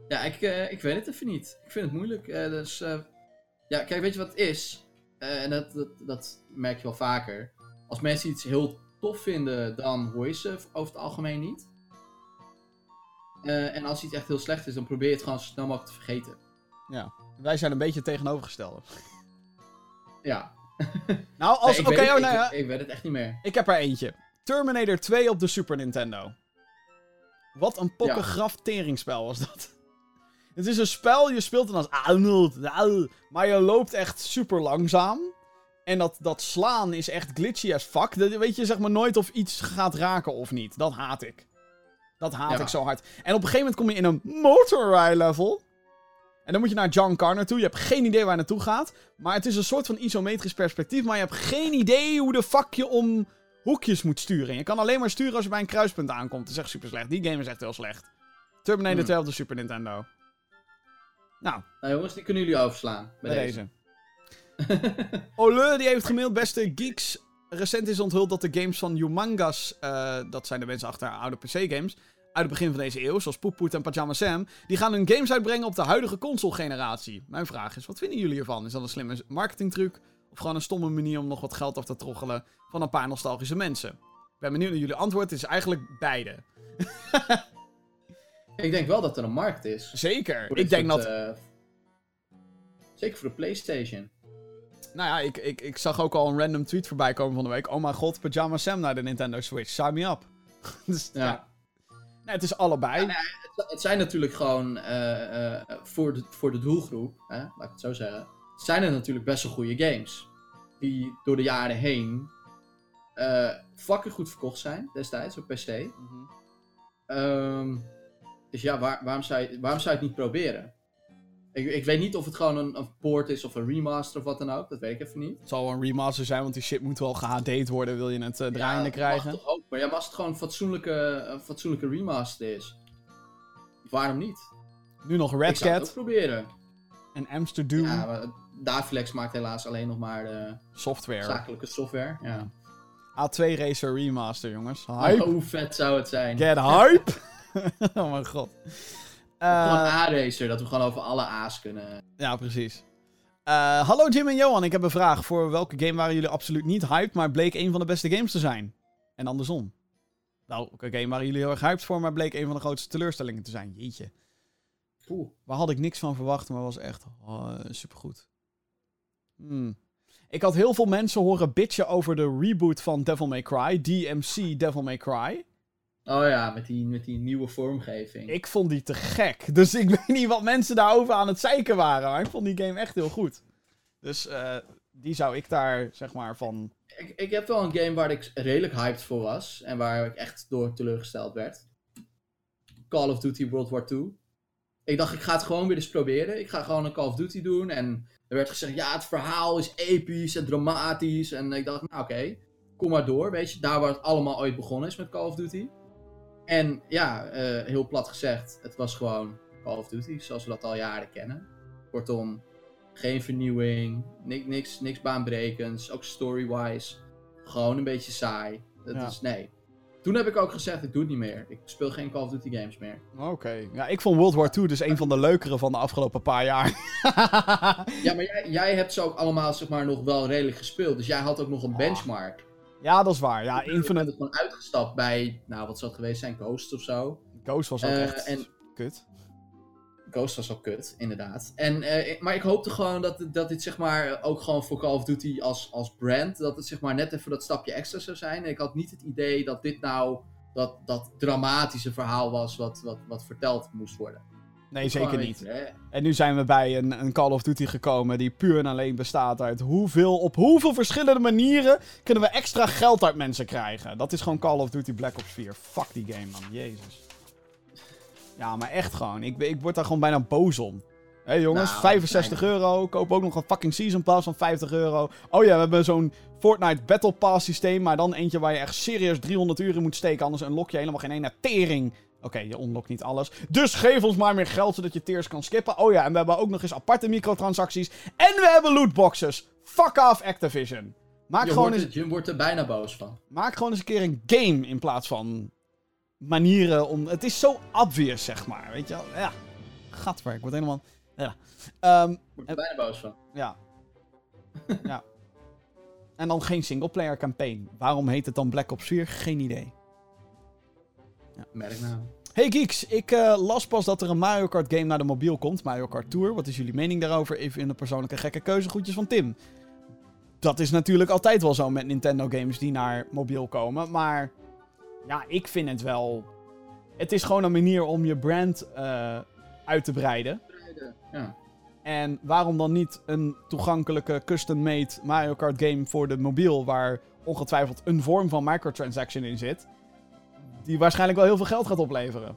Ja, ik, eh, ik weet het even niet. Ik vind het moeilijk. eh, dus, eh, ja, kijk, weet je wat het is? Eh, en dat, dat, dat merk je wel vaker. Als mensen iets heel tof vinden, dan hoor je ze over het algemeen niet. Eh, en als iets echt heel slecht is, dan probeer je het gewoon zo snel mogelijk te vergeten. ja. Wij zijn een beetje tegenovergestelde. Ja. <laughs> Nou, als, Nee, oké, oh, nou ja, ik, ik weet het echt niet meer. ik heb er eentje. Terminator 2 op de Super Nintendo. Wat een pokkengraf teringspel was dat. Het is een spel, je speelt dan als Arnold, Arnold, maar je loopt echt super langzaam. En dat, dat slaan is echt glitchy as fuck. Dat, weet je zeg maar nooit of iets gaat raken of niet. Dat haat ik. Dat haat Ja. ik zo hard. En op een gegeven moment kom je in een motorride level. En dan moet je naar John Connor toe. Je hebt geen idee waar je naartoe gaat. Maar het is een soort van isometrisch perspectief. Maar je hebt geen idee hoe de fuck je om hoekjes moet sturen. En je kan alleen maar sturen als je bij een kruispunt aankomt. Dat is echt super slecht. Die game is echt heel slecht. Terminator Hmm. 2 op de Super Nintendo. Nou, Nou jongens, die kunnen jullie overslaan. Bij, bij deze. deze. <laughs> Ole, die heeft gemaild. Beste geeks. Recent is onthuld dat de games van Humangas, eh, dat zijn de mensen achter oude PC-games, uit het begin van deze eeuw, zoals Poep Poet en Pajama Sam, die gaan hun games uitbrengen op de huidige console-generatie. Mijn vraag is, wat vinden jullie ervan? Is dat een slimme marketingtruc? Of gewoon een stomme manier om nog wat geld af te troggelen van een paar nostalgische mensen? Ik ben benieuwd naar jullie antwoord. Het is eigenlijk beide. <laughs> Ik denk wel dat er een markt is. Zeker. Ik denk soort, dat... eh, zeker voor de PlayStation. Nou ja, ik, ik, ik zag ook al een random tweet voorbij komen van de week. Oh mijn god, Pajama Sam naar de Nintendo Switch. Sign me up. <laughs> dus, ja. Ja. Nee, het is allebei. Ja, nee, Het, het zijn natuurlijk gewoon eh, eh, voor, de, voor de doelgroep, hè, laat ik het zo zeggen. Zijn er natuurlijk best wel goede games. Die door de jaren heen eh fucking goed verkocht zijn destijds op PC. Mhm. Ehm, dus ja, waar- waarom, zou je, waarom zou je het niet proberen? Ik, ik weet niet of het gewoon een, een port is of een remaster of wat dan ook. Dat weet ik even niet. Het zal wel een remaster zijn, want die shit moet wel gehD'd worden, wil je het eh, draaiende Ja, krijgen. Mag toch ook, maar ja, maar als het gewoon een fatsoenlijke, een fatsoenlijke remaster is, waarom niet? Nu nog ik Red zou het ook Cat proberen. en Amsterdam Ja, maar Davlex maakt helaas alleen nog maar de software. zakelijke software. Ja. A2 Racer Remaster, jongens. Hype. Hoe vet zou het zijn? Get hype. <laughs> <laughs> oh mijn god. Eh, Gewoon een A-racer, dat we gewoon over alle A's kunnen. ja, precies. Eh, hallo Jim en Johan, ik heb een vraag. Voor welke game waren jullie absoluut niet hyped, maar bleek een van de beste games te zijn? En andersom. Nou, welke game waren jullie heel erg hyped voor, maar bleek een van de grootste teleurstellingen te zijn? Jeetje. Poeh. Waar had ik niks van verwacht, maar was echt oh, supergoed. Hmm. Ik had heel veel mensen horen bitchen over de reboot van Devil May Cry. DMC Devil May Cry. Oh ja, met die, met die nieuwe vormgeving. Ik vond die te gek. Dus ik <laughs> weet niet wat mensen daarover aan het zeiken waren. Maar ik vond die game echt heel goed. Dus eh, die zou ik daar, zeg maar, van... Ik, ik heb wel een game waar ik redelijk hyped voor was. En waar ik echt door teleurgesteld werd. Call of Duty World War II. Ik dacht, ik ga het gewoon weer eens proberen. Ik ga gewoon een Call of Duty doen. En er werd gezegd, ja, het verhaal is episch en dramatisch. En ik dacht, nou oké, kom maar door, weet je. Daar waar het allemaal ooit begonnen is met Call of Duty. En ja, eh, heel plat gezegd, het was gewoon Call of Duty, zoals we dat al jaren kennen. Kortom, geen vernieuwing, niks, niks, niks baanbrekends, ook story-wise. Gewoon een beetje saai. Dat Ja. is, nee. Toen heb ik ook gezegd, ik doe het niet meer. Ik speel geen Call of Duty games meer. Oké. Ja, ik vond World War II dus een van de leukere van de afgelopen paar jaar. <laughs> Ja, maar jij, jij hebt ze ook allemaal zeg maar, nog wel redelijk gespeeld. Dus jij had ook nog een Ah. benchmark. Ja, dat is waar. Ja, Ik Infinite er gewoon uitgestapt bij, nou wat zou het geweest zijn, Ghost of zo. Ghost was ook Eh, echt en- kut. Ghost was al kut, inderdaad. En, eh, maar ik hoopte gewoon dat, dat dit zeg maar ook gewoon voor Call of Duty als, als brand, dat het zeg maar net even dat stapje extra zou zijn. En ik had niet het idee dat dit nou dat, dat dramatische verhaal was wat, wat, wat verteld moest worden. Nee, zeker niet. hè. En nu zijn we bij een, een Call of Duty gekomen die puur en alleen bestaat uit hoeveel, op hoeveel verschillende manieren kunnen we extra geld uit mensen krijgen. Dat is gewoon Call of Duty Black Ops 4. Fuck die game, man. Jezus. Ja, maar echt gewoon. Ik, ik word daar gewoon bijna boos om. Hé jongens, Nou, 65 euro. Koop ook nog een fucking Season Pass van 50 euro. Oh ja, we hebben zo'n Fortnite Battle Pass systeem. Maar dan eentje waar je echt serieus 300 uur in moet steken. Anders unlock je helemaal geen ene tering. Oké, je unlockt niet alles. Dus geef ons maar meer geld zodat je tiers kan skippen. Oh ja, en we hebben ook nog eens aparte microtransacties. En we hebben lootboxes. Fuck off Activision. Maak Je, gewoon, wordt, eens, je wordt er bijna boos van. maak gewoon eens een keer een game in plaats van manieren om... Het is zo obvious, zeg maar. Weet je wel? Ja. Gadver, ik word helemaal... Ja. Wordt er bijna boos van. ja. ja. En dan geen singleplayer campaign. Waarom heet het dan Black Ops 4? Geen idee. Merknaam. Hey geeks, ik eh, las pas dat er een Mario Kart game naar de mobiel komt. Mario Kart Tour. Wat is jullie mening daarover? Even in de persoonlijke gekke keuzegoedjes van Tim. Dat is natuurlijk altijd wel zo met Nintendo games die naar mobiel komen. Maar ja, ik vind het wel... Het is gewoon een manier om je brand eh, uit te breiden. Ja. En waarom dan niet een toegankelijke custom-made Mario Kart game voor de mobiel... waar ongetwijfeld een vorm van microtransaction in zit... die waarschijnlijk wel heel veel geld gaat opleveren.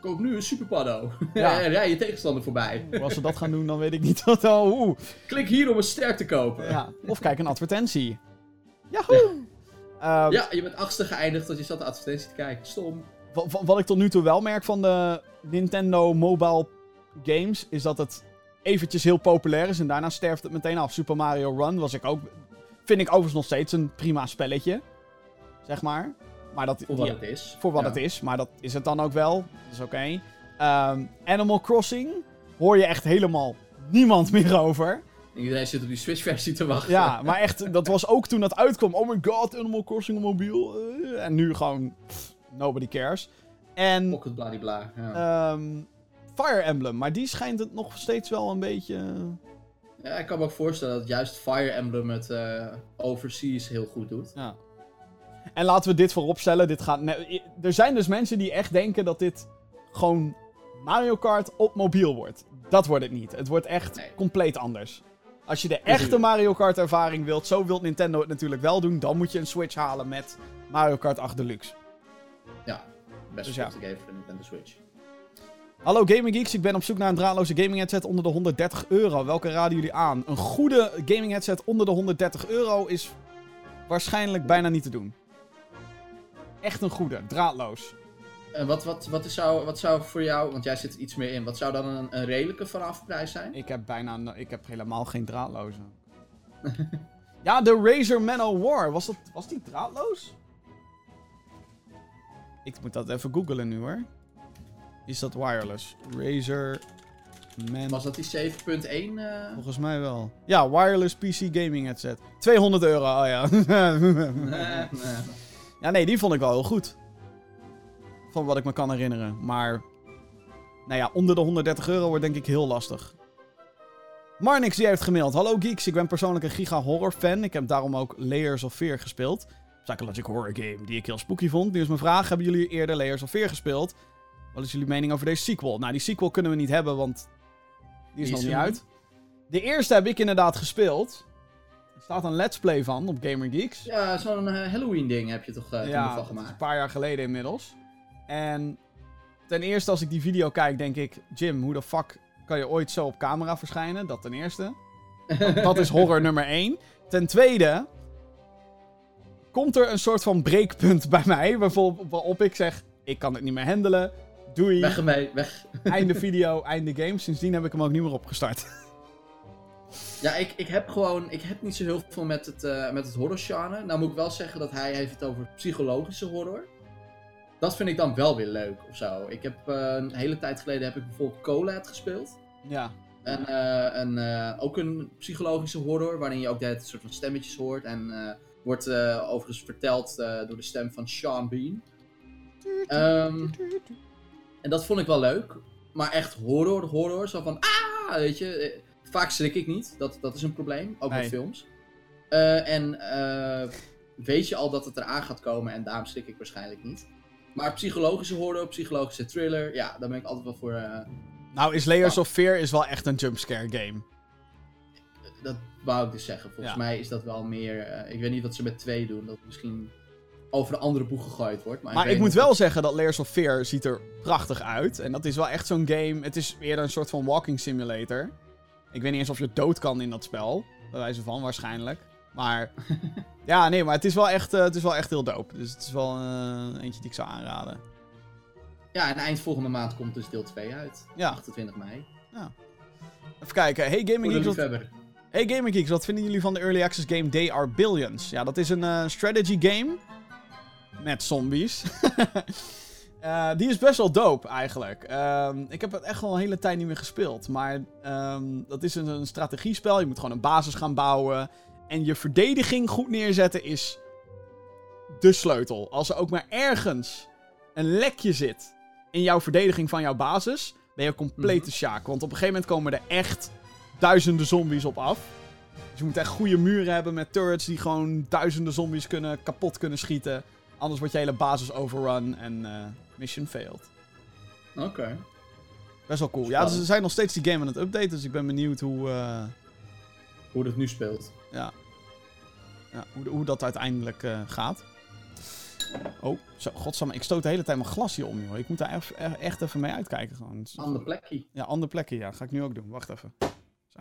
Koop nu een Super Paddo. Ja. <laughs> en rij je tegenstander voorbij. Als ze dat gaan doen, dan weet ik niet wat al. Oeh. Klik hier om een ster te kopen. Ja. Of kijk een advertentie. Yahoo! Ehm, Ja, je bent achtste geëindigd want je zat de advertentie te kijken. Stom. wa- wa- wat ik tot nu toe wel merk van de Nintendo mobile games, is dat het eventjes heel populair is en daarna sterft het meteen af. Super Mario Run was ik ook, vind ik overigens nog steeds een prima spelletje, zeg maar. Maar dat, Voor wat ja, het is. voor wat Ja. het is, maar dat is het dan ook wel. Dat is oké. Ehm, Animal Crossing hoor je echt helemaal niemand <laughs> meer over. Iedereen zit op die Switch-versie te wachten. Ja, <laughs> maar echt, dat was ook toen dat uitkwam. Oh my god, Animal Crossing mobiel. eh, en nu gewoon, pff, nobody cares. En Pocket bladibla. Ja. ehm, Fire Emblem, maar die schijnt het nog steeds wel een beetje... ja, ik kan me ook voorstellen dat juist Fire Emblem het eh, overseas heel goed doet. Ja. En laten we dit vooropstellen. Dit gaat er zijn dus mensen die echt denken dat dit gewoon Mario Kart op mobiel wordt. Dat wordt het niet. Het wordt echt Nee. compleet anders. Als je de echte Mario Kart ervaring wilt, zo wil Nintendo het natuurlijk wel doen, dan moet je een Switch halen met Mario Kart 8 Deluxe. Ja, best Dus ja. game voor de Nintendo Switch. Hallo Gaming Geeks, ik ben op zoek naar een draadloze gaming headset onder de 130 euro. Welke raden jullie aan? Een goede gaming headset onder de 130 euro is waarschijnlijk bijna niet te doen. Echt een goede, draadloos. En wat, wat, wat, is zou, wat zou voor jou, want jij zit er iets meer in, wat zou dan een, een redelijke vanafprijs zijn? Ik heb bijna, ik heb helemaal geen draadloze. <laughs> ja, de Razer Manowar, was, dat, was die draadloos? Ik moet dat even googlen nu hoor. Is dat wireless? Razer Man... Was dat die 7.1? eh? Volgens mij wel. Ja, wireless PC gaming headset. 200 euro, oh ja. <laughs> Nee, nee. Ja, nee, die vond ik wel heel goed. Van wat ik me kan herinneren. Maar nou ja, onder de 130 euro wordt denk ik heel lastig. Marnix die heeft gemaild. Hallo geeks, ik ben persoonlijk een giga horror fan. Ik heb daarom ook Layers of Fear gespeeld. Psychologic horror game die ik heel spooky vond. Nu is mijn vraag, hebben jullie eerder Layers of Fear gespeeld? Wat is jullie mening over deze sequel? Nou, die sequel kunnen we niet hebben, want die is Die nog is niet uit. De eerste heb ik inderdaad gespeeld. Er staat een let's play van op Gamer Geeks. Ja, zo'n eh, Halloween ding heb je toch toen Ja, van dat is een gemaakt. paar jaar geleden inmiddels. En ten eerste, als ik die video kijk, denk ik... Jim, hoe de fuck kan je ooit zo op camera verschijnen? Dat ten eerste. Dat, dat is <laughs> horror nummer één. Ten tweede... Komt er een soort van breekpunt bij mij... Bijvoorbeeld waarop ik zeg... Ik kan het niet meer handelen. Doei. Weg ermee, weg. Einde <laughs> video, einde game. Sindsdien heb ik hem ook niet meer opgestart. Ja, ik, ik heb gewoon, ik heb niet zo heel veel met het, eh, met het. Nou moet ik wel zeggen dat hij heeft het over psychologische horror. Dat vind ik dan wel weer leuk of zo. Ik heb eh, een hele tijd geleden heb ik bijvoorbeeld Colad gespeeld. Ja. En, een, eh, ook een psychologische horror, waarin je ook de soort van stemmetjes hoort. En wordt overigens verteld door de stem van Sean Bean. Ehm, en dat vond ik wel leuk. Maar echt horror, horror. Zo van, ah, weet je. Vaak schrik ik niet. Dat, dat is een probleem. Ook Nee. met films. Eh, en eh, weet je al dat het eraan gaat komen en daarom schrik ik waarschijnlijk niet. Maar psychologische horror, psychologische thriller, ja, daar ben ik altijd wel voor. eh, Nou, is Layers of Fear is wel echt een jumpscare game. dat wou ik dus zeggen. Volgens Ja. mij is dat wel meer. ik weet niet wat ze met twee doen. Dat het misschien over een andere boeg gegooid wordt. Maar, Maar ik moet wel zeggen dat Layers of Fear ziet er prachtig uit. En dat is wel echt zo'n game. Het is eerder een soort van walking simulator. Ik weet niet eens of je dood kan in dat spel. Bij wijze van, waarschijnlijk. Maar <laughs> ja, nee, maar het is wel echt, eh, het is wel echt heel dope. Dus het is wel eh, eentje die ik zou aanraden. Ja, en eind volgende maand komt dus deel 2 uit. Ja. 28 mei. Even kijken. Hey Gaming Geeks, wat, hey Gaming Geeks, wat vinden jullie van de Early Access game They Are Billions? Ja, dat is een eh, strategy game. Met zombies. <laughs> Eh, die is best wel dope eigenlijk. Ehm, ik heb het echt al een hele tijd niet meer gespeeld. Maar ehm, dat is een, een strategiespel. Je moet gewoon een basis gaan bouwen. En je verdediging goed neerzetten is de sleutel. Als er ook maar ergens een lekje zit in jouw verdediging van jouw basis, ben je compleet de sjaak. Want op een gegeven moment komen er echt duizenden zombies op af. Dus je moet echt goede muren hebben met turrets die gewoon duizenden zombies kunnen, kapot kunnen schieten. Anders wordt je hele basis overrun en eh, mission failed. Oké. Best wel cool. Ja, Spannend. ze zijn nog steeds die game aan het updaten, dus ik ben benieuwd hoe, eh, Hoe dat nu speelt. ja, ja, hoe, hoe dat uiteindelijk eh, gaat. Oh, zo, godsamme, ik stoot de hele tijd mijn glas hier om, joh. Ik moet daar echt, echt even mee uitkijken gewoon. Ander plekje. Ja, andere plekken, ja. Ga ik nu ook doen. Wacht even. Zo.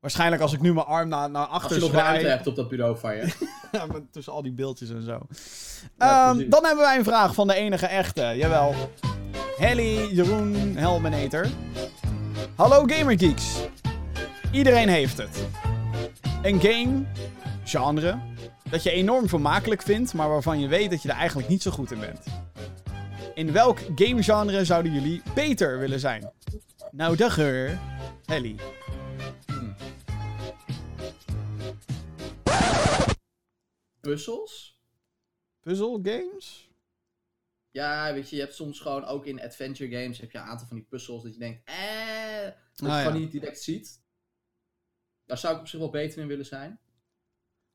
Waarschijnlijk als ik nu mijn arm naar, naar Als achter je nog zwaai... ruimte hebt op dat bureau van je. <laughs> Tussen al die beeldjes en zo. Ja, Ehm, dan hebben wij een vraag van de enige echte. Jawel. Helly Jeroen Helmenator. Hallo Gamergeeks. Iedereen heeft het. Een game, genre, dat je enorm vermakelijk vindt, maar waarvan je weet dat je er eigenlijk niet zo goed in bent. In welk gamegenre zouden jullie beter willen zijn? Nou, dagger. Helly. Puzzels? Puzzle games? Ja, weet je, je hebt soms gewoon ook in adventure games heb je een aantal van die puzzels dat je denkt, eh, dat je Ah, ja. gewoon niet direct ziet. Daar zou ik op zich wel beter in willen zijn.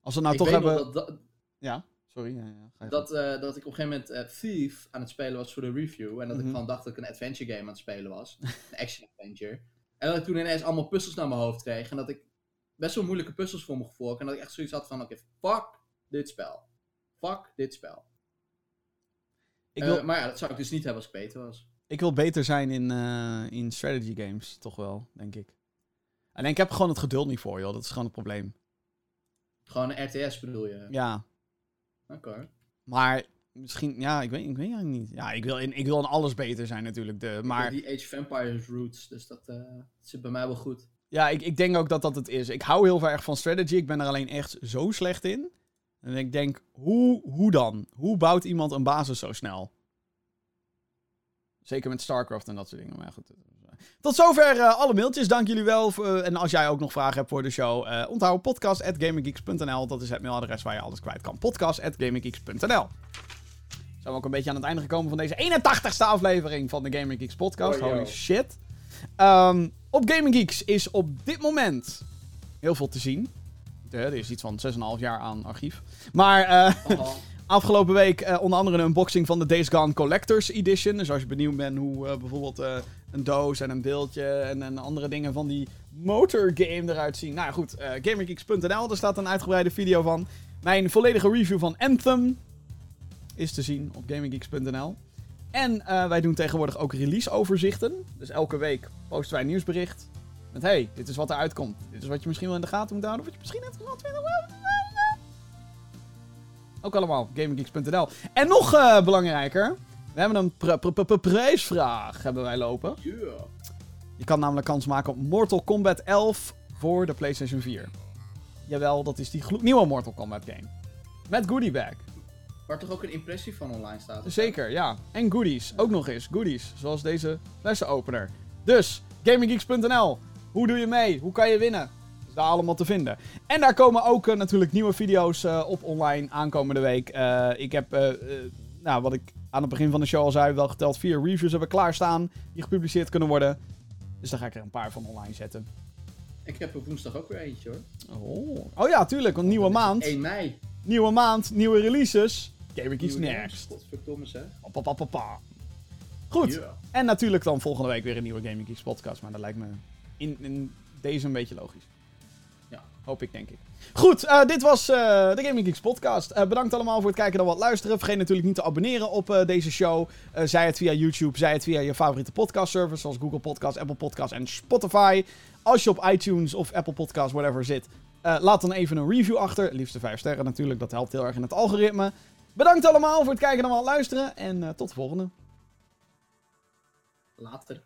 Als we nou ik toch hebben... nog dat, dat, Ja, sorry. Ja, ja, ga je dat, eh, dat ik op een gegeven moment eh, Thief aan het spelen was voor de review. En dat Mhm. ik van dacht dat ik een adventure game aan het spelen was. <laughs> een action adventure. En dat ik toen ineens allemaal puzzels naar mijn hoofd kreeg. En dat ik best wel moeilijke puzzels voor me gevoel. En dat ik echt zoiets had van, oké, fuck dit spel. Fuck dit spel. Ik Eh, wil, maar ja, dat zou ik dus niet hebben als ik beter was. ik wil beter zijn in, eh, in strategy games, toch wel, denk ik. Alleen ik heb gewoon het geduld niet voor, joh. Dat is gewoon het probleem. Gewoon een RTS bedoel je? Ja, Oké. maar misschien... Ja, ik weet, ik weet eigenlijk niet. Ja, ik wil, in, ik wil in alles beter zijn natuurlijk. De, Maar... Die Age of Empires roots, dus dat eh, zit bij mij wel goed. ja, ik, ik denk ook dat dat het is. Ik hou heel erg van strategy. Ik ben er alleen echt zo slecht in. En ik denk, hoe, hoe dan? Hoe bouwt iemand een basis zo snel? Zeker met StarCraft en dat soort dingen. Maar goed. Tot zover eh, alle mailtjes. Dank jullie wel. voor- en als jij ook nog vragen hebt voor de show, eh onthoud podcast.gaminggeeks.nl. Dat is het mailadres waar je alles kwijt kan. Podcast.gaminggeeks.nl. Zijn we ook een beetje aan het einde gekomen van deze 81ste aflevering van de Gaming Geeks podcast. Oh. Holy shit. Ehm, op Gaming Geeks is op dit moment heel veel te zien. Er is iets van 6,5 jaar aan archief. Maar eh, Oh, <laughs> Afgelopen week eh, onder andere een unboxing van de Days Gone Collector's Edition. Dus als je benieuwd bent hoe eh, bijvoorbeeld een doos en een beeldje en, en andere dingen van die motorgame eruit zien. Nou ja, goed, GamerGeeks.nl, daar staat een uitgebreide video van. Mijn volledige review van Anthem is te zien op GamerGeeks.nl. En wij doen tegenwoordig ook release-overzichten. Dus elke week posten wij een nieuwsbericht. Met hey, dit is wat er uitkomt. Dit is wat je misschien wel in de gaten moet houden. Of wat je misschien net 20 ook allemaal GamingGeeks.nl. En nog eh, belangrijker, we hebben een pr- pr- pr- prijsvraag hebben wij lopen. yeah. Je kan namelijk kans maken op Mortal Kombat 11 voor de PlayStation 4. Jawel, dat is die gloednieuwe Mortal Kombat game. Met goodie bag. Waar toch ook een impressie van online staat? Zeker, ja. En goodies. Ook nog eens. Goodies. Zoals deze flessenopener. Dus, GamingGeeks.nl. Hoe doe je mee? Hoe kan je winnen? Is daar allemaal te vinden. En daar komen ook eh, natuurlijk nieuwe video's eh, op online aankomende week. Eh, ik heb, nou, wat ik aan het begin van de show al zei, wel geteld vier reviews hebben klaarstaan. Die gepubliceerd kunnen worden. Dus daar ga ik er een paar van online zetten. Ik heb er woensdag ook weer eentje hoor. Oh, oh ja, tuurlijk. Want nieuwe maand. 1 mei. Nieuwe maand, nieuwe releases. GamingGeeks Nieuwe next. Godverdomme zeg. Goed. Yeah. En natuurlijk dan volgende week weer een nieuwe Gaming Geeks podcast. Maar dat lijkt me in, in deze een beetje logisch. Ja. Hoop ik, denk ik. Goed, eh, dit was eh, de Gaming Geeks podcast. Eh, bedankt allemaal voor het kijken en wat luisteren. Vergeet natuurlijk niet te abonneren op eh, deze show. Eh, zij het via YouTube, zij het via je favoriete podcast servers. Zoals Google Podcast, Apple Podcast en Spotify. Als je op iTunes of Apple Podcast, whatever zit. eh, laat dan even een review achter. Liefst 5 sterren natuurlijk. Dat helpt heel erg in het algoritme. Bedankt allemaal voor het kijken en wat luisteren. En eh, tot de volgende. Later.